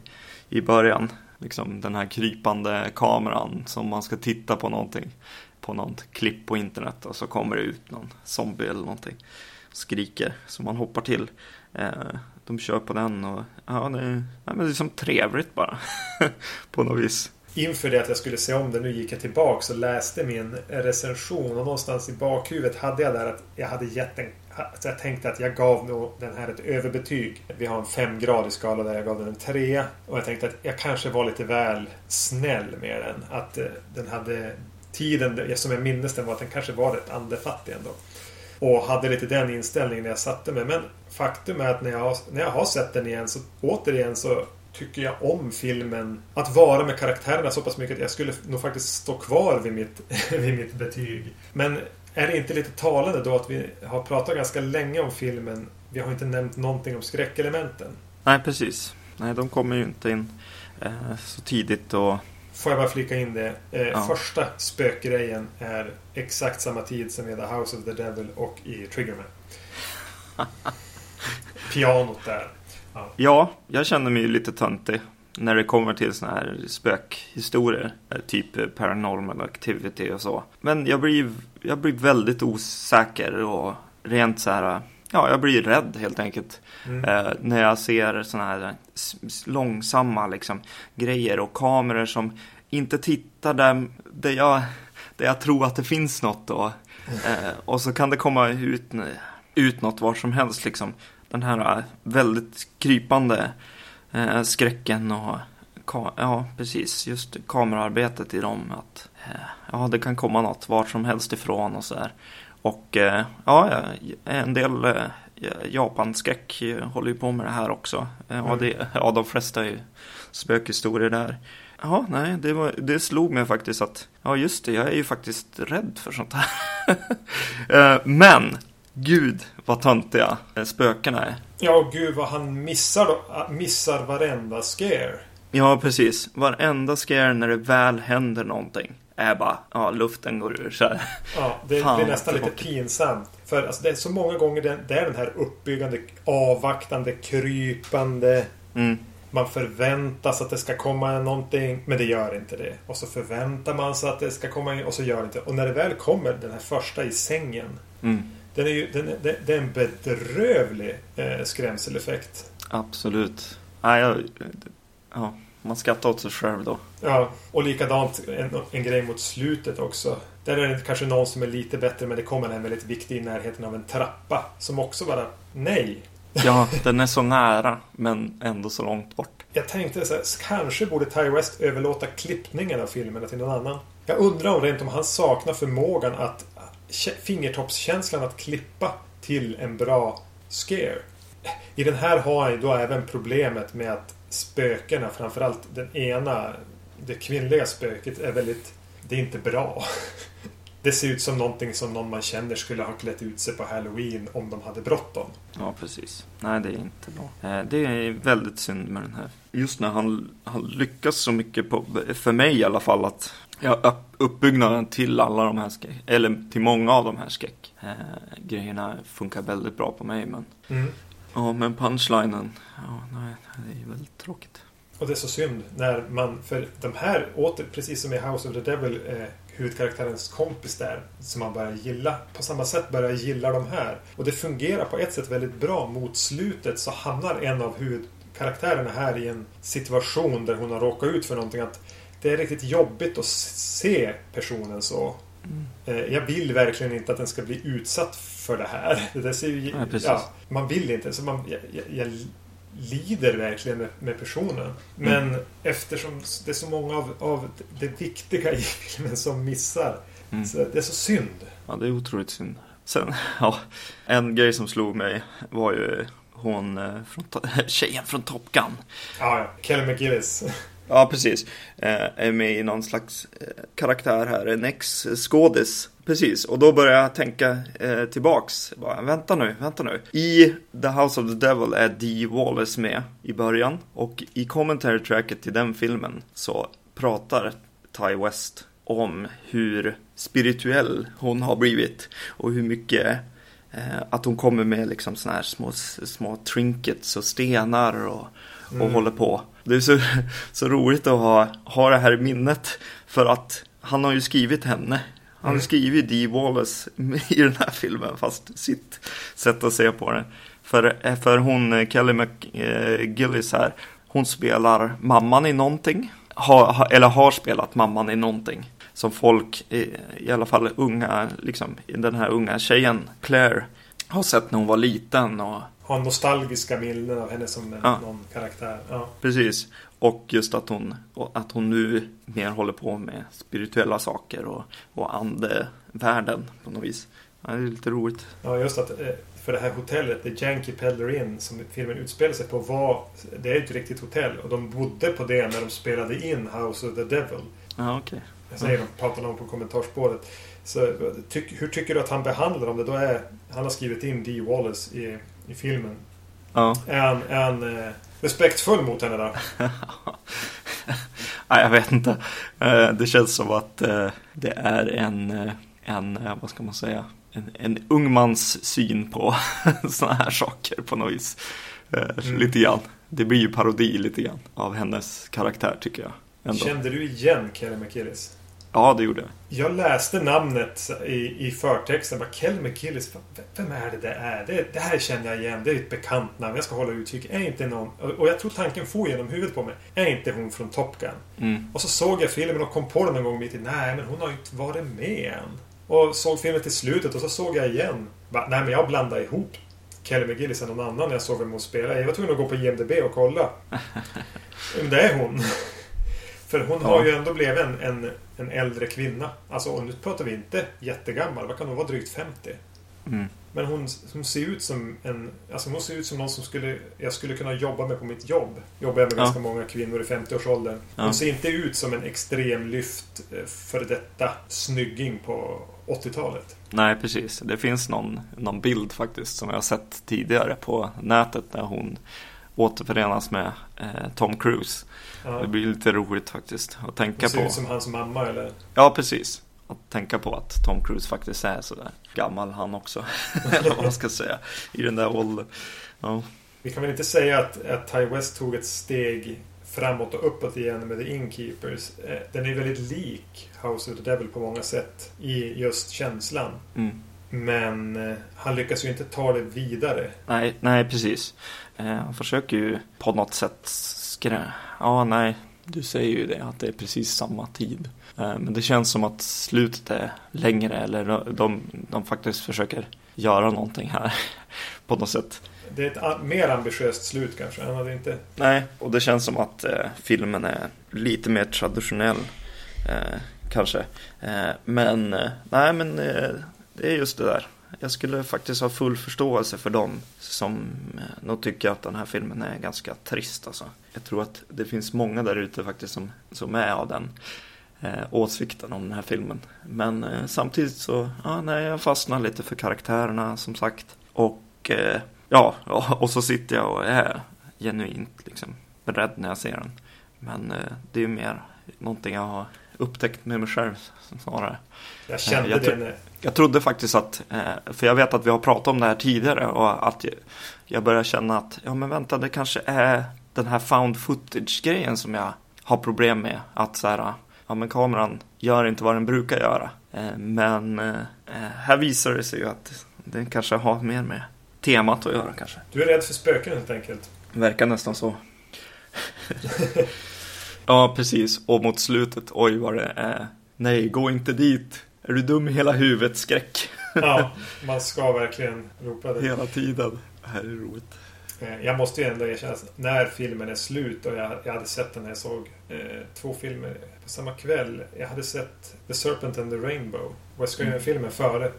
i början. Liksom den här krypande kameran som man ska titta på någonting. På något klipp på internet och så kommer det ut någon zombie eller någonting. Skriker så man hoppar till. Eh, de kör på den och ja, det, är, ja, men det är som trevligt bara. på något vis. inför det att jag skulle se om det, nu gick jag tillbaks och läste min recension och någonstans i bakhuvudet hade jag där att jag hade gett en så jag tänkte att jag gav nog den här ett överbetyg. Vi har en femgradig skala där jag gav den en trea. Och jag tänkte att jag kanske var lite väl snäll med den. Att eh, den hade tiden, som jag minns den var att den kanske var rätt andefattig ändå. Och hade lite den inställningen när jag satte mig. Men faktum är att när jag, har, när jag har sett den igen så återigen så tycker jag om filmen. Att vara med karaktärerna så pass mycket att jag skulle nog faktiskt stå kvar vid mitt, vid mitt betyg. Men är det inte lite talande då att vi har pratat ganska länge om filmen? Vi har inte nämnt någonting om skräckelementen. Nej, precis. Nej, de kommer ju inte in eh, så tidigt och... Får jag bara flika in det? Eh, ja. Första spökgrejen är exakt samma tid som i The House of the Devil och i Triggerman. Pianot där. Ja. ja, jag känner mig lite töntig när det kommer till såna här spökhistorier. Typ paranormal activity och så. Men jag blir, jag blir väldigt osäker och rent så här. Ja, jag blir rädd helt enkelt. Mm. Eh, när jag ser såna här långsamma liksom, grejer och kameror som inte tittar där, där, jag, där jag tror att det finns något. Då. Eh, och så kan det komma ut, ut något var som helst. Liksom. Den här väldigt krypande eh, skräcken och ja, precis, just kamerarbetet i dem. Att eh, ja, det kan komma något var som helst ifrån och så där. Och eh, ja, en del eh, Japanskräck håller ju på med det här också. Mm. Och det, ja, de flesta är ju spökhistorier där. Ja, nej, det, var, det slog mig faktiskt att, ja just det, jag är ju faktiskt rädd för sånt här. Eh, men Gud vad töntiga spökena är. Ja, gud vad han missar, då, missar varenda scare. Ja, precis. Varenda scare när det väl händer någonting är bara, ja, luften går ur så här. Ja, det, Fan, är nästan lite pinsamt. För alltså, det är så många gånger det, det är den här uppbyggande, avvaktande, krypande. Mm. Man förväntas att det ska komma någonting, men det gör inte det. Och så förväntar man sig att det ska komma in, och så gör det inte. Och när det väl kommer, den här första i sängen. Mm den är ju, den, den, det är en bedrövlig eh, skrämseleffekt. Absolut. Ja, jag, ja, man skrattar åt sig själv då. Ja, och likadant en, en grej mot slutet också. Där är det kanske någon som är lite bättre men det kommer en väldigt viktig i närheten av en trappa. Som också bara, nej. Ja, den är så nära men ändå så långt bort. Jag tänkte så här, kanske borde Ty West överlåta klippningen av filmerna till någon annan. Jag undrar om rent om han saknar förmågan att fingertoppskänslan att klippa till en bra scare. I den här har han ju då även problemet med att spökena, framförallt den ena, det kvinnliga spöket, är väldigt... Det är inte bra. Det ser ut som någonting som någon man känner skulle ha klätt ut sig på Halloween om de hade bråttom. Ja, precis. Nej, det är inte bra. Eh, det är väldigt synd med den här. Just när han, han lyckas så mycket på, för mig i alla fall, att Ja, uppbyggnaden till alla de här skräck, eller till många av de här skräckgrejerna eh, funkar väldigt bra på mig. Men, mm. ja, men punchlinen, ja, nej, det är väldigt tråkigt. Och det är så synd när man, för de här åter, precis som i House of the Devil, eh, huvudkaraktärens kompis där, som man börjar gilla. På samma sätt börjar gilla de här. Och det fungerar på ett sätt väldigt bra. Mot slutet så hamnar en av huvudkaraktärerna här i en situation där hon har råkat ut för någonting. att det är riktigt jobbigt att se personen så. Mm. Jag vill verkligen inte att den ska bli utsatt för det här. Det ser ju, ja, ja, man vill inte. Så man, jag, jag lider verkligen med, med personen. Men mm. eftersom det är så många av, av det viktiga i filmen som missar. Mm. Så det är så synd. Ja, det är otroligt synd. Sen, ja, en grej som slog mig var ju hon eh, från, tjejen från Top Gun. Ja, ja. Kelly McGillis. Ja, precis. Eh, är med i någon slags eh, karaktär här, en ex-skådis. Precis, och då börjar jag tänka eh, tillbaks. Bara, vänta nu, vänta nu. I The House of the Devil är Dee Wallace med i början. Och i commentary tracket till den filmen så pratar Ty West om hur spirituell hon har blivit. Och hur mycket eh, att hon kommer med liksom såna här små, små trinkets och stenar och, och mm. håller på. Det är så, så roligt att ha, ha det här i minnet. För att han har ju skrivit henne. Han har mm. skrivit Dee Wallace i den här filmen. Fast sitt sätt att se på den. För, för hon, Kelly McGillis här. Hon spelar mamman i någonting. har, ha, eller har spelat mamman i någonting. Som folk, i, i alla fall unga, liksom den här unga tjejen, Claire, har sett när hon var liten. Och, Har nostalgiska minnen av henne som Ja. någon karaktär. Ja. precis. Och just att hon, att hon nu mer håller på med spirituella saker och, och andevärlden på något vis. Ja, det är lite roligt. ja, just att eh, för det här hotellet, The Yankee Peddler Inn, som filmen utspelar sig på, var... Det är ett riktigt hotell. Och de bodde på det när de spelade in House of the Devil. Ja, okej. Jag säger de, pratar om på kommentarspåret. Så, tyck, hur tycker du att han behandlar dem? Det då är, han har skrivit in Dee Wallace i, i filmen. Ja. Är han eh, respektfull mot henne då? Nej, jag vet inte. Eh, Det känns som att eh, det är en, eh, en vad ska man säga, en, en ung mans syn på sådana här saker på något vis. Mm. Lite grann. Det blir ju parodi lite grann av hennes karaktär tycker jag. Ändå. Kände du igen Kelly McGillis? Ja, det gjorde jag. Jag läste namnet i, i förtexten. Bara, Kelly McGillis, v- vem är det det är? Det, det här känner jag igen. Det är ett bekant namn. Jag ska hålla utkik. Är inte någon... Och jag tror tanken får genom huvudet på mig. Är inte hon från Top Gun? Mm. Och så såg jag filmen och kom på den någon gång mitt i. Nej, men hon har ju inte varit med än. Och såg filmen till slutet och så såg jag igen. Bara, nej, men jag blandade ihop Kelly McGillis och någon annan när jag såg vem hon spelade. Jag var tvungen att gå på IMDB och kolla. Men det är hon. För hon Ja. har ju ändå blivit en, en, en äldre kvinna. Alltså, och nu pratar vi inte jättegammal. Vad kan hon vara? Drygt 50. Mm. Men hon, hon ser ut som en... Alltså hon ser ut som någon som skulle, jag skulle kunna jobba med på mitt jobb. Jobbar jag med Ja. ganska många kvinnor i 50-årsåldern. Hon Ja. ser inte ut som en extremlyft eh, före detta snygging på 80-talet. Nej, precis. Det finns någon, någon bild faktiskt som jag har sett tidigare på nätet när hon återförenas med eh, Tom Cruise. Ja. Det blir lite roligt faktiskt att tänka Hon ser på. ut som hans mamma eller... Ja, precis. Att tänka på att Tom Cruise faktiskt är sådär gammal han också. Eller vad man ska säga. I den där åldern. Ja, Vi kan väl inte säga att, att Ty West tog ett steg framåt och uppåt igen med The Innkeepers. Eh, Den är väldigt lik House of the Devil på många sätt i just känslan. mm. Men eh, han lyckas ju inte ta det vidare. nej, nej, precis. Eh, han försöker ju på något sätt skrä... Ja, nej. Du säger ju det, att det är precis samma tid. Eh, men det känns som att slutet är längre, eller de, de faktiskt försöker göra någonting här. På något sätt. Det är ett mer ambitiöst slut kanske. Han hade inte... Nej, och det känns som att eh, filmen är lite mer traditionell. Eh, kanske. Eh, men, eh, nej men eh, det är just det där. Jag skulle faktiskt ha full förståelse för dem som eh, nog tycker att den här filmen är ganska trist alltså. Jag tror att det finns många där ute faktiskt som, som är av den eh, åsikten om den här filmen. Men eh, samtidigt så, ja nej, jag fastnar lite för karaktärerna som sagt. Och eh, ja, och så sitter jag och är genuint liksom rädd när jag ser den. Men eh, det är ju mer någonting jag har upptäckt med mig själv snarare. Jag kände jag det. Jag trodde faktiskt att, eh, för jag vet att vi har pratat om det här tidigare och att jag- börjar känna att, ja men vänta, det kanske är den här found footage-grejen som jag har problem med. Att så här, ja men kameran gör inte vad den brukar göra. Eh, Men eh, här visar det sig ju att den kanske har mer med temat att göra kanske. Du är rädd för spöken helt enkelt. Verkar nästan så. ja, precis. Och mot slutet, oj vad det är. Nej, gå inte dit. Är du dum i hela huvudet? Skräck. Ja, man ska verkligen ropa det. Hela tiden. Det här är roligt. Eh, Jag måste ju ändå erkänna när filmen är slut och jag, jag hade sett den när jag såg eh, två filmer på samma kväll. Jag hade sett The Serpent and the Rainbow, Wes Craven-filmen före.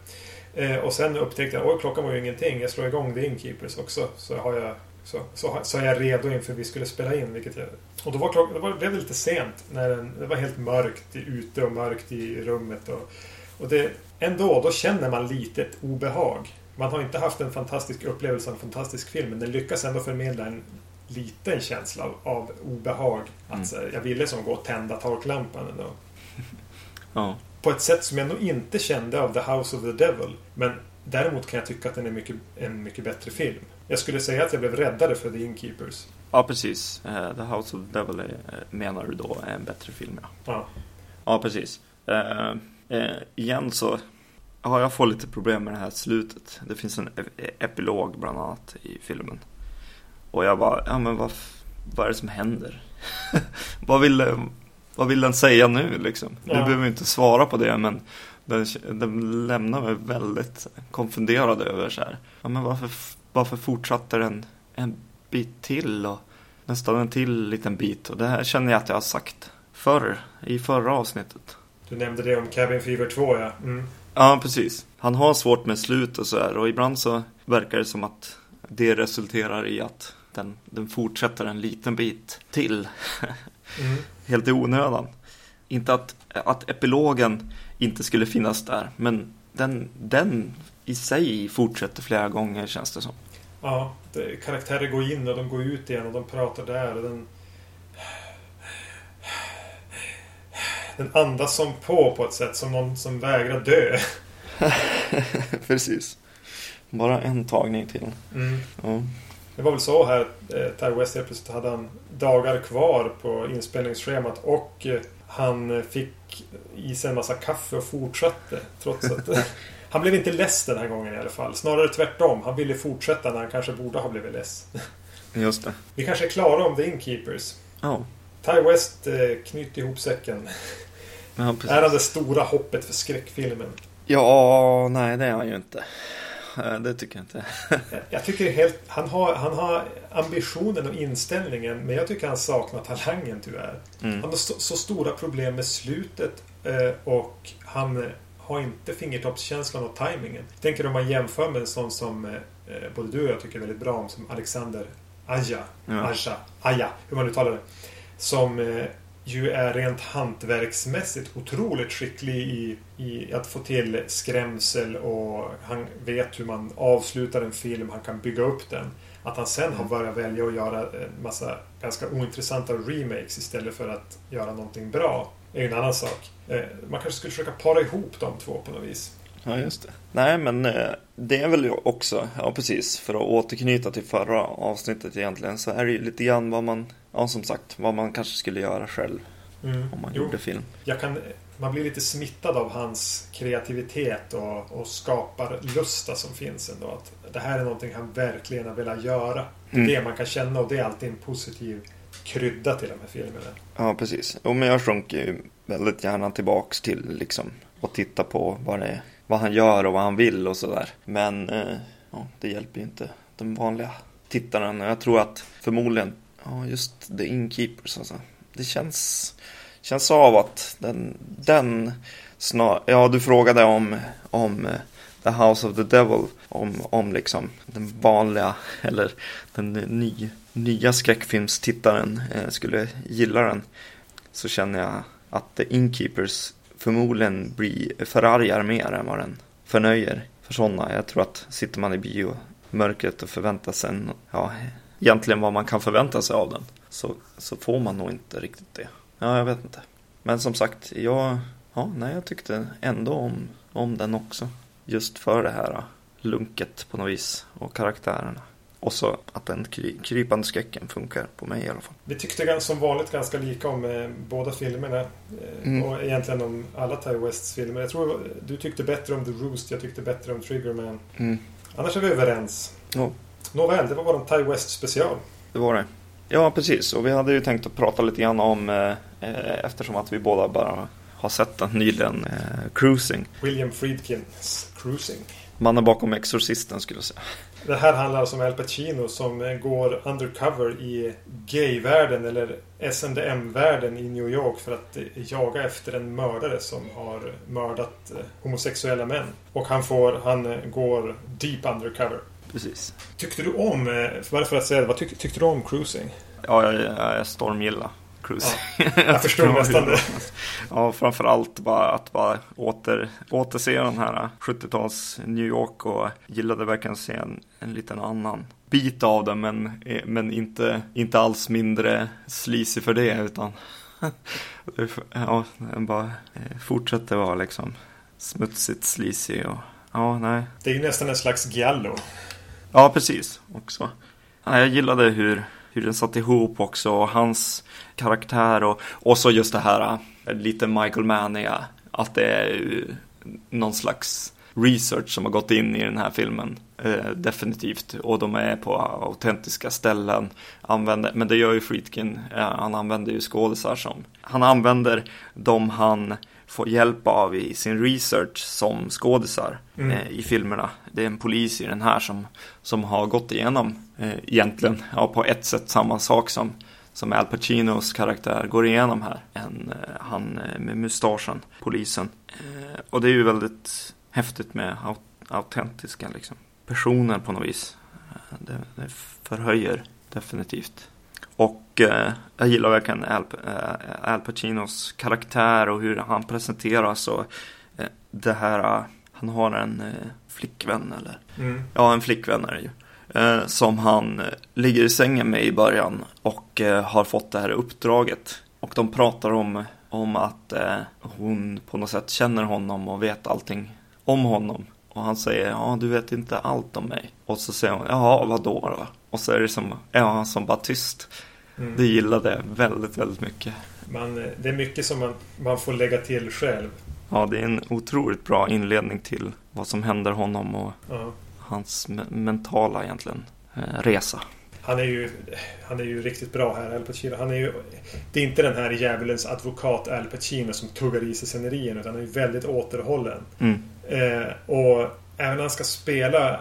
Eh, och sen upptäckte jag, oj klockan var ju ingenting. Jag slår igång The Innkeepers också. Så, har jag, så, så, så är jag redo inför vi skulle spela in. Vilket jag, och då var klockan, då var, blev det lite sent. När den, det var helt mörkt ute och mörkt i rummet. Och, och det, ändå, då känner man lite ett obehag. Man har inte haft en fantastisk upplevelse av en fantastisk film, men den lyckas ändå förmedla en liten känsla av, av obehag. Att Mm. så jag ville som gå och tända taklampan ändå. Ja, På ett sätt som jag nog inte kände av The House of the Devil. Men däremot kan jag tycka att den är mycket, en mycket bättre film. Jag skulle säga att jag blev räddare för The Innkeepers. ja precis. Eh, The House of the Devil är, eh, menar du då är en bättre film, ja. Ja. Ja, precis. Eh, eh, igen så ja, jag får lite problem med det här slutet. Det finns en epilog bland annat i filmen. Och jag bara, ja men vad, vad är det som händer? vad, ville, vad vill den säga nu liksom? Ja. Du behöver inte svara på det men den, den lämnar mig väldigt konfunderad över så här. Ja, men varför, varför fortsatte den en bit till och nästan en till liten bit? Och det här känner jag att jag har sagt förr, i förra avsnittet. Du nämnde det om Cabin Fever 2 ja. Mm. Ja, precis. Han har svårt med slut och så här och ibland så verkar det som att det resulterar i att den, den fortsätter en liten bit till. Mm. Helt i onödan. Inte att, att epilogen inte skulle finnas där, men den, den i sig fortsätter flera gånger känns det som. Ja, det, karaktärer går in och de går ut igen och de pratar där och den... Den andas som på på ett sätt som någon som vägrar dö. Precis. Bara en tagning till. Mm. Ja. Det var väl så här eh, Ty West helt plötsligt hade han dagar kvar på inspelningsschemat och eh, han fick i sig en massa kaffe och fortsatte. Trots att han blev inte less den här gången i alla fall. Snarare tvärtom. Han ville fortsätta när han kanske borde ha blivit less. Just det. Vi kanske är klara om The Innkeepers. Ja, Ty West eh, knyt ihop säcken. ja. Är han det stora hoppet för skräckfilmen? Ja, nej det är han ju inte. Eh, Det tycker jag inte. Jag- Jag tycker helt... Han har, han har ambitionen och inställningen men jag tycker han saknar talangen tyvärr. Mm. Han har så, så stora problem med slutet eh, och han har inte fingertoppskänslan och tajmingen. Jag tänker om man jämför med en sån som eh, eh, både du och jag tycker väldigt bra om som Alexander Aja. Ja. Aja. Aja, hur man uttalar det. Som eh, ju är rent hantverksmässigt otroligt skicklig i, i att få till skrämsel och han vet hur man avslutar en film, han kan bygga upp den. Att han sen har börjat välja att göra en massa ganska ointressanta remakes istället för att göra någonting bra är ju en annan sak. Eh, Man kanske skulle försöka para ihop de två på något vis. Ja, just det. Nej, men eh, det är väl också, ja precis, för att återknyta till förra avsnittet egentligen, så är det ju lite grann vad man, ja som sagt, vad man kanske skulle göra själv om man Jo, gjorde film. jag kan, man blir lite smittad av hans kreativitet och, och skapar lusta som finns ändå. Att det här är någonting han verkligen har velat göra. Mm. det man kan känna och det är alltid en positiv krydda till de här filmerna. Ja, precis. Jo, men jag sjunker ju väldigt gärna tillbaks till liksom och titta på vad, det är, vad han gör och vad han vill och sådär. Men eh, ja, det hjälper ju inte den vanliga tittaren. Och Jag tror att förmodligen, ja just The Innkeepers alltså. Det känns, känns av att den, den snar, ja du frågade om, om eh, The House of the Devil. Om, om liksom den vanliga, eller den ny, nya skräckfilmstittaren eh, skulle gilla den. Så känner jag att The Inkeepers förmodligen blir förargar mer än vad den förnöjer för sådana. Jag tror att sitter man i biomörkret och förväntar sig en, ja, egentligen vad man kan förvänta sig av den. Så, så får man nog inte riktigt det. Ja, jag vet inte. Men som sagt, jag, ja, nej, jag tyckte ändå om, om den också. Just för det här eh, lunket på något vis och karaktärerna. Och så att den kry, krypande skräcken funkar på mig i alla fall. Vi tyckte som vanligt ganska lika om eh, båda filmerna. Eh, Mm. Och egentligen om alla Ty Wests filmer. Jag tror du tyckte bättre om The Roost, jag tyckte bättre om Triggerman. Mm. Annars är vi överens. Ja. Nåväl, det var vår Ty West special. Det var det. Ja, precis. Och vi hade ju tänkt att prata lite grann om, eh, eh, eftersom att vi båda bara har sett den nyligen, eh, Cruising. William Friedkins Cruising. Mannen bakom Exorcisten skulle jag säga. Det här handlar alltså om Al Pacino som går undercover i gayvärlden eller S&M-världen i New York för att eh, jaga efter en mördare som har mördat eh, homosexuella män. Och han får, han eh, går deep undercover. Precis. Tyckte du om, bara för att säga det, vad tyck, tyckte du om Cruising? Ja, jag, jag är stormgilla Cruising. Jag förstår nästan det. Ja, framförallt bara att bara åter, återse den här 70-tals New York och gillade verkligen se en, en liten annan bit av den men, men inte, inte alls mindre sleazy för det utan ja, den bara eh, fortsätter vara liksom smutsigt sleazy och ja, nej. Det är ju nästan en slags giallo. Ja, precis. Också. Ja, jag gillade hur, hur den satt ihop också och hans karaktär och, och så just det här äh, lite Michael Mania. Att det är någon slags research som har gått in i den här filmen. Eh, definitivt. Och de är på autentiska ställen. Använder, men det gör ju Friedkin. Eh, han använder ju skådisar som... Han använder de han får hjälp av i sin research som skådisar mm. eh, i filmerna. Det är en polis i den här som, som har gått igenom eh, egentligen ja, på ett sätt samma sak som, som Al Pacinos karaktär går igenom här. En, eh, han eh, med mustaschen, polisen. Eh, och det är ju väldigt häftigt med aut autentiska liksom, personer på något vis. Eh, det, det förhöjer definitivt. Och eh, jag gillar verkligen Al, eh, Al Pacinos karaktär och hur han presenteras och eh, det här, uh, han har en eh, flickvän eller, mm. ja en flickvän är det ju. Eh, som han eh, ligger i sängen med i början och har fått det här uppdraget. Och de pratar om, om att hon på något sätt känner honom och vet allting om honom. Och han säger, ja du vet inte allt om mig. Och så säger hon, ja vadå då? Och så är det som, är han som bara tyst. Mm. Det gillade jag väldigt, väldigt mycket. Man, det är mycket som man, man får lägga till själv. Ja, det är en otroligt bra inledning till vad som händer honom och uh-huh. hans me- mentala egentligen eh, resa. Han är, ju, han är ju riktigt bra här, Al Pacino. Han är ju, det är inte den här djävulens advokat Al Pacino som tuggar i sig scenerien utan han är ju väldigt återhållen. Mm. Eh, och även när han ska spela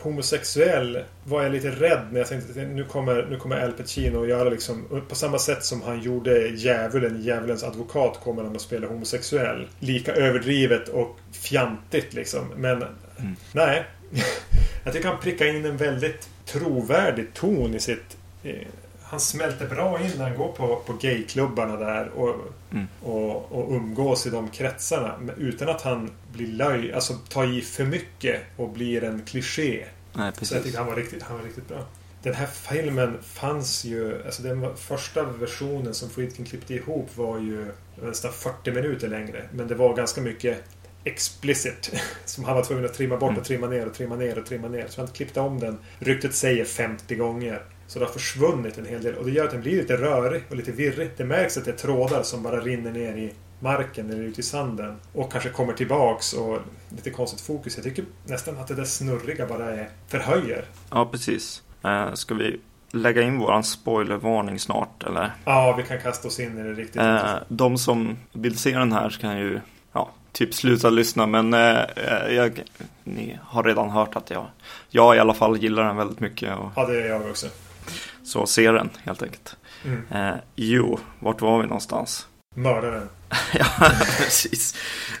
homosexuell var jag lite rädd när jag tänkte att nu kommer, nu kommer Al Pacino att göra liksom på samma sätt som han gjorde djävulen, djävulens advokat kommer han att spela homosexuell. Lika överdrivet och fjantigt liksom. Men mm. nej. jag tycker han prickar in en väldigt trovärdig ton i sitt eh, han smälter bra in när han går på, på gayklubbarna där och, mm. och, och umgås i de kretsarna. Utan att han blir löj, alltså tar i för mycket och blir en kliché. Nej, precis. Så jag tycker han var riktigt, han var riktigt bra. Den här filmen fanns ju, alltså den första versionen som Friedkin klippte ihop var ju nästan 40 minuter längre. Men det var ganska mycket explicit. Som han var tvungen att trimma bort och mm. trimma ner och trimma ner och trimma ner. Så han klippte om den, ryktet säger 50 gånger. Så det har försvunnit en hel del och det gör att den blir lite rörig och lite virrig. Det märks att det är trådar som bara rinner ner i marken eller ut i sanden. Och kanske kommer tillbaks och lite konstigt fokus. Jag tycker nästan att det där snurriga bara är förhöjer. Ja, precis. Uh, ska vi lägga in våran spoilervarning snart eller? Ja, vi kan kasta oss in i det riktigt. Uh, de som vill se den här kan ju ja, typ sluta lyssna men uh, jag, ni har redan hört att jag, jag i alla fall gillar den väldigt mycket. Och... Ja, det är jag också. Så se den helt enkelt. Mm. Eh, jo, vart var vi någonstans? Mördaren. ja, precis.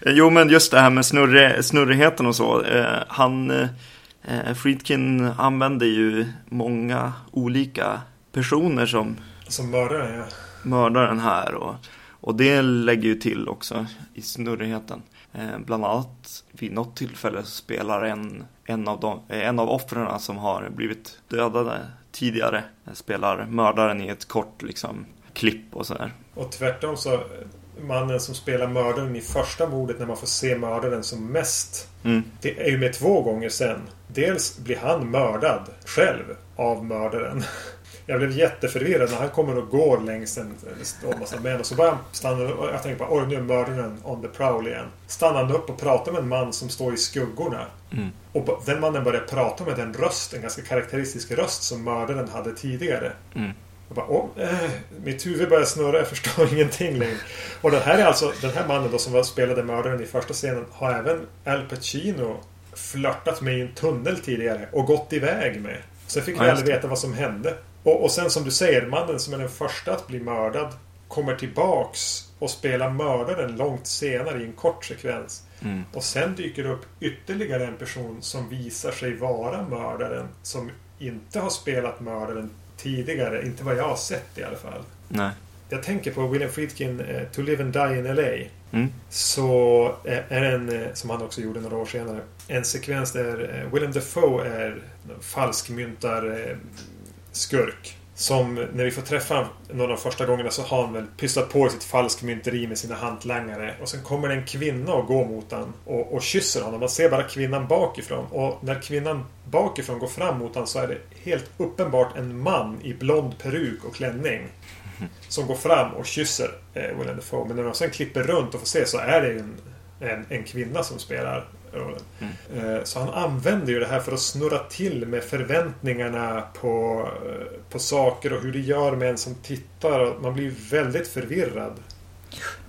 Jo, men just det här med snurre, snurrigheten och så. Eh, han, eh, Friedkin använder ju många olika personer som, som mördaren, ja. mördaren här. Och, och det lägger ju till också i snurrigheten. Eh, bland annat vid något tillfälle spelar en, en av, de, en av offren som har blivit dödade tidigare spelar mördaren i ett kort liksom, klipp och sådär. Och tvärtom så mannen som spelar mördaren i första mordet när man får se mördaren som mest. Mm. Det är ju med två gånger sen. Dels blir han mördad själv av mördaren. Jag blev jätteförvirrad när han kommer och går längs en stor massa män och så bara stannar och jag tänker bara oj nu är mördaren on the prowl igen. Stannar han upp och pratar med en man som står i skuggorna. Mm. Och den mannen börjar prata med den röst, en ganska karaktäristisk röst som mördaren hade tidigare. Mm. Och bara, Åh, äh, mitt huvud börjar snurra, jag förstår ingenting längre. Och den här är alltså, den här mannen då som spelade mördaren i första scenen har även Al Pacino flörtat med i en tunnel tidigare och gått iväg med. Sen fick vi aldrig veta vad som hände. Och, och sen som du säger, mannen som är den första att bli mördad kommer tillbaks och spelar mördaren långt senare i en kort sekvens. Mm. Och sen dyker det upp ytterligare en person som visar sig vara mördaren. Som inte har spelat mördaren tidigare. Inte vad jag har sett i alla fall. Nej. Jag tänker på William Friedkin uh, To Live and Die in LA. Mm. Så uh, är en, uh, som han också gjorde några år senare, en sekvens där William Defoe är falskmyntar skurk. Som när vi får träffa några av första gångerna så har han väl pysslat på sitt falskmynteri med sina hantlangare. Och sen kommer det en kvinna och går mot honom och, och kysser honom. Man ser bara kvinnan bakifrån. Och när kvinnan bakifrån går fram mot honom så är det helt uppenbart en man i blond peruk och klänning. Som går fram och kysser eh, Willem Dafoe. Men när man sen klipper runt och får se så är det en, en, en kvinna som spelar rollen. Mm. Så han använder ju det här för att snurra till med förväntningarna på, på saker och hur det gör med en som tittar. Man blir väldigt förvirrad.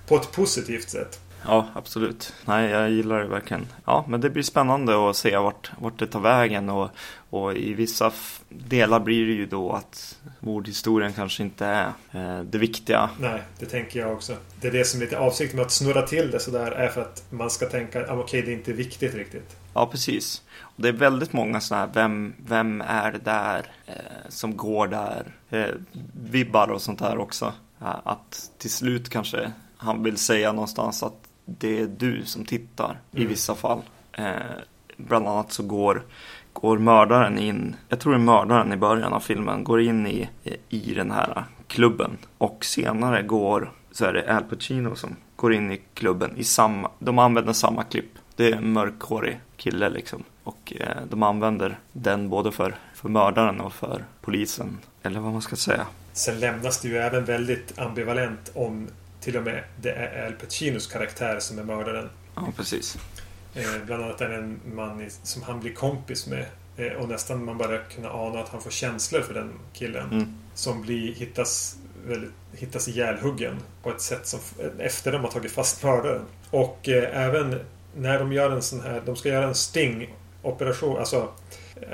På ett positivt sätt. Ja, absolut. Nej, jag gillar det verkligen. Ja, men det blir spännande att se vart, vart det tar vägen och, och i vissa delar blir det ju då att mordhistorien kanske inte är eh, det viktiga. Nej, det tänker jag också. Det är det som är lite avsikten med att snurra till det sådär är för att man ska tänka att ah, okej, det är inte viktigt riktigt. Ja, precis. Och det är väldigt många sådana här, vem, vem är det där eh, som går där? Eh, vibbar och sånt där också. Att till slut kanske han vill säga någonstans att det är du som tittar mm. i vissa fall. Eh, bland annat så går, går mördaren in, jag tror det är mördaren i början av filmen, går in i, i den här klubben. Och senare går, så är det Al Pacino som går in i klubben i samma, de använder samma klipp. Det är en mörkhårig kille liksom. Och eh, de använder den både för, för mördaren och för polisen. Eller vad man ska säga. Sen lämnas det ju även väldigt ambivalent om till och med det är Al Pacinos karaktär som är mördaren. Ja, precis. Eh, bland annat är det en man som han blir kompis med. Eh, och nästan man börjar kunna ana att han får känslor för den killen. Mm. Som blir, hittas, väldigt, hittas ihjälhuggen på ett sätt som efter de har tagit fast mördaren. Och eh, även när de gör en sån här, de ska göra en sting-operation, alltså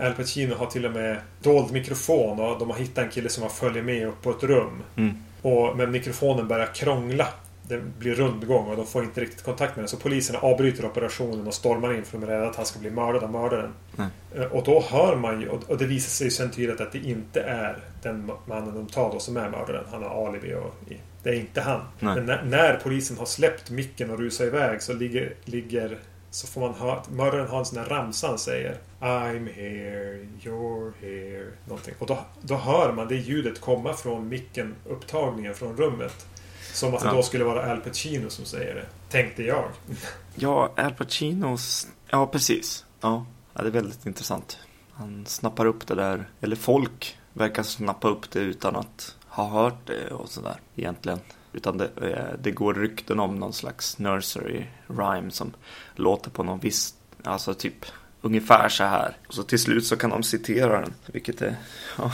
Al Pacino har till och med dold mikrofon och de har hittat en kille som följer med upp på ett rum. Mm. Och, men mikrofonen börjar krångla. Det blir rundgång och de får inte riktigt kontakt med den. Så poliserna avbryter operationen och stormar in för de är rädda att han ska bli mördad av mördaren. Mm. Och då hör man ju, och det visar sig sen tydligt att det inte är den mannen de tar då som är mördaren. Han har alibi och det är inte han. Nej. Men när, när, polisen har släppt micken och rusar iväg så ligger, ligger så får man höra att mördaren har en sån här ramsa han säger. I'm here, you're here. Någonting. Och då, då hör man det ljudet komma från micken, upptagningen från rummet. Som att det då skulle vara Al Pacino som säger det. Tänkte jag. Ja, Al Pacinos... Ja, precis. Ja, ja det är väldigt intressant. Han snappar upp det där. Eller folk verkar snappa upp det utan att ha hört det och sådär egentligen. Utan det, eh, det går rykten om någon slags nursery rhyme som låter på någon viss, alltså typ ungefär så här. Och så till slut så kan de citera den, vilket är, ja,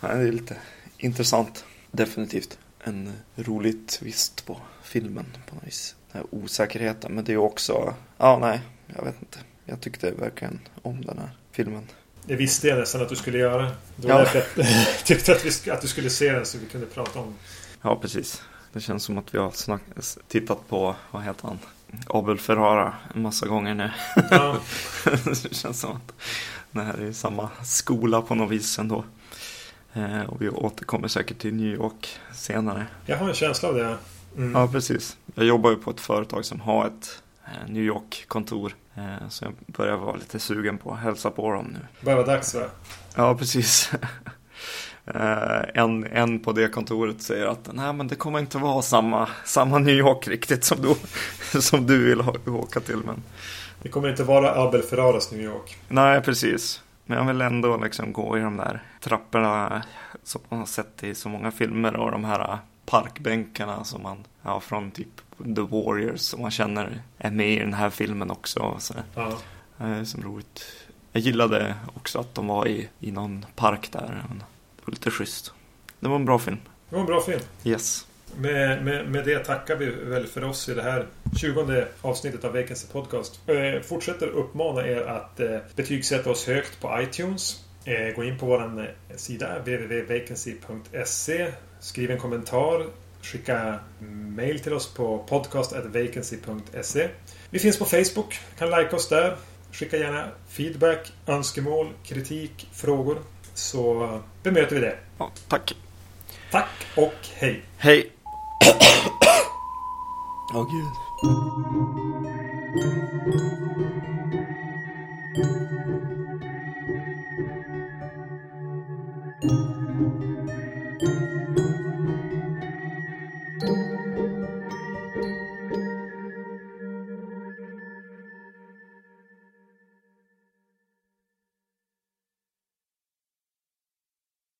det är lite intressant. Definitivt en rolig twist på filmen på något vis. Den här osäkerheten, men det är också, ja nej, jag vet inte. Jag tyckte verkligen om den här filmen. Det visste jag nästan att du skulle göra. Det var ja. därför jag tyckte att, vi, att du skulle se den så vi kunde prata om Ja, precis. Det känns som att vi har snack, tittat på, vad heter han? Abel Ferrara en massa gånger nu. Ja. det känns som att det här är samma skola på något vis ändå. Eh, och vi återkommer säkert till New York senare. Jag har en känsla av det. Mm. Ja, precis. Jag jobbar ju på ett företag som har ett eh, New York-kontor. Eh, så jag börjar vara lite sugen på att hälsa på dem nu. Det börjar vara dags va? Ja, precis. Uh, en, en på det kontoret säger att nej men det kommer inte vara samma, samma New York riktigt som du, som du vill ha, åka till. Men... Det kommer inte vara Abel Ferraras New York. Nej, precis. Men jag vill ändå liksom gå i de där trapporna som man har sett i så många filmer och de här parkbänkarna som man, ja från typ The Warriors som man känner är med i den här filmen också. Så. Ja. Som roligt. Jag gillade också att de var i, i någon park där lite schysst. Det var en bra film. Det var en bra film. Yes. Med, med, med det tackar vi väl för oss i det här 20 avsnittet av Vacancy Podcast. Eh, fortsätter uppmana er att eh, betygsätta oss högt på iTunes. Eh, gå in på vår eh, sida www.vacancy.se Skriv en kommentar. Skicka mail till oss på podcast.vacancy.se Vi finns på Facebook. Kan like oss där. Skicka gärna feedback, önskemål, kritik, frågor så bemöter vi det. Ja, tack. Tack och hej. Hej. Åh oh, gud.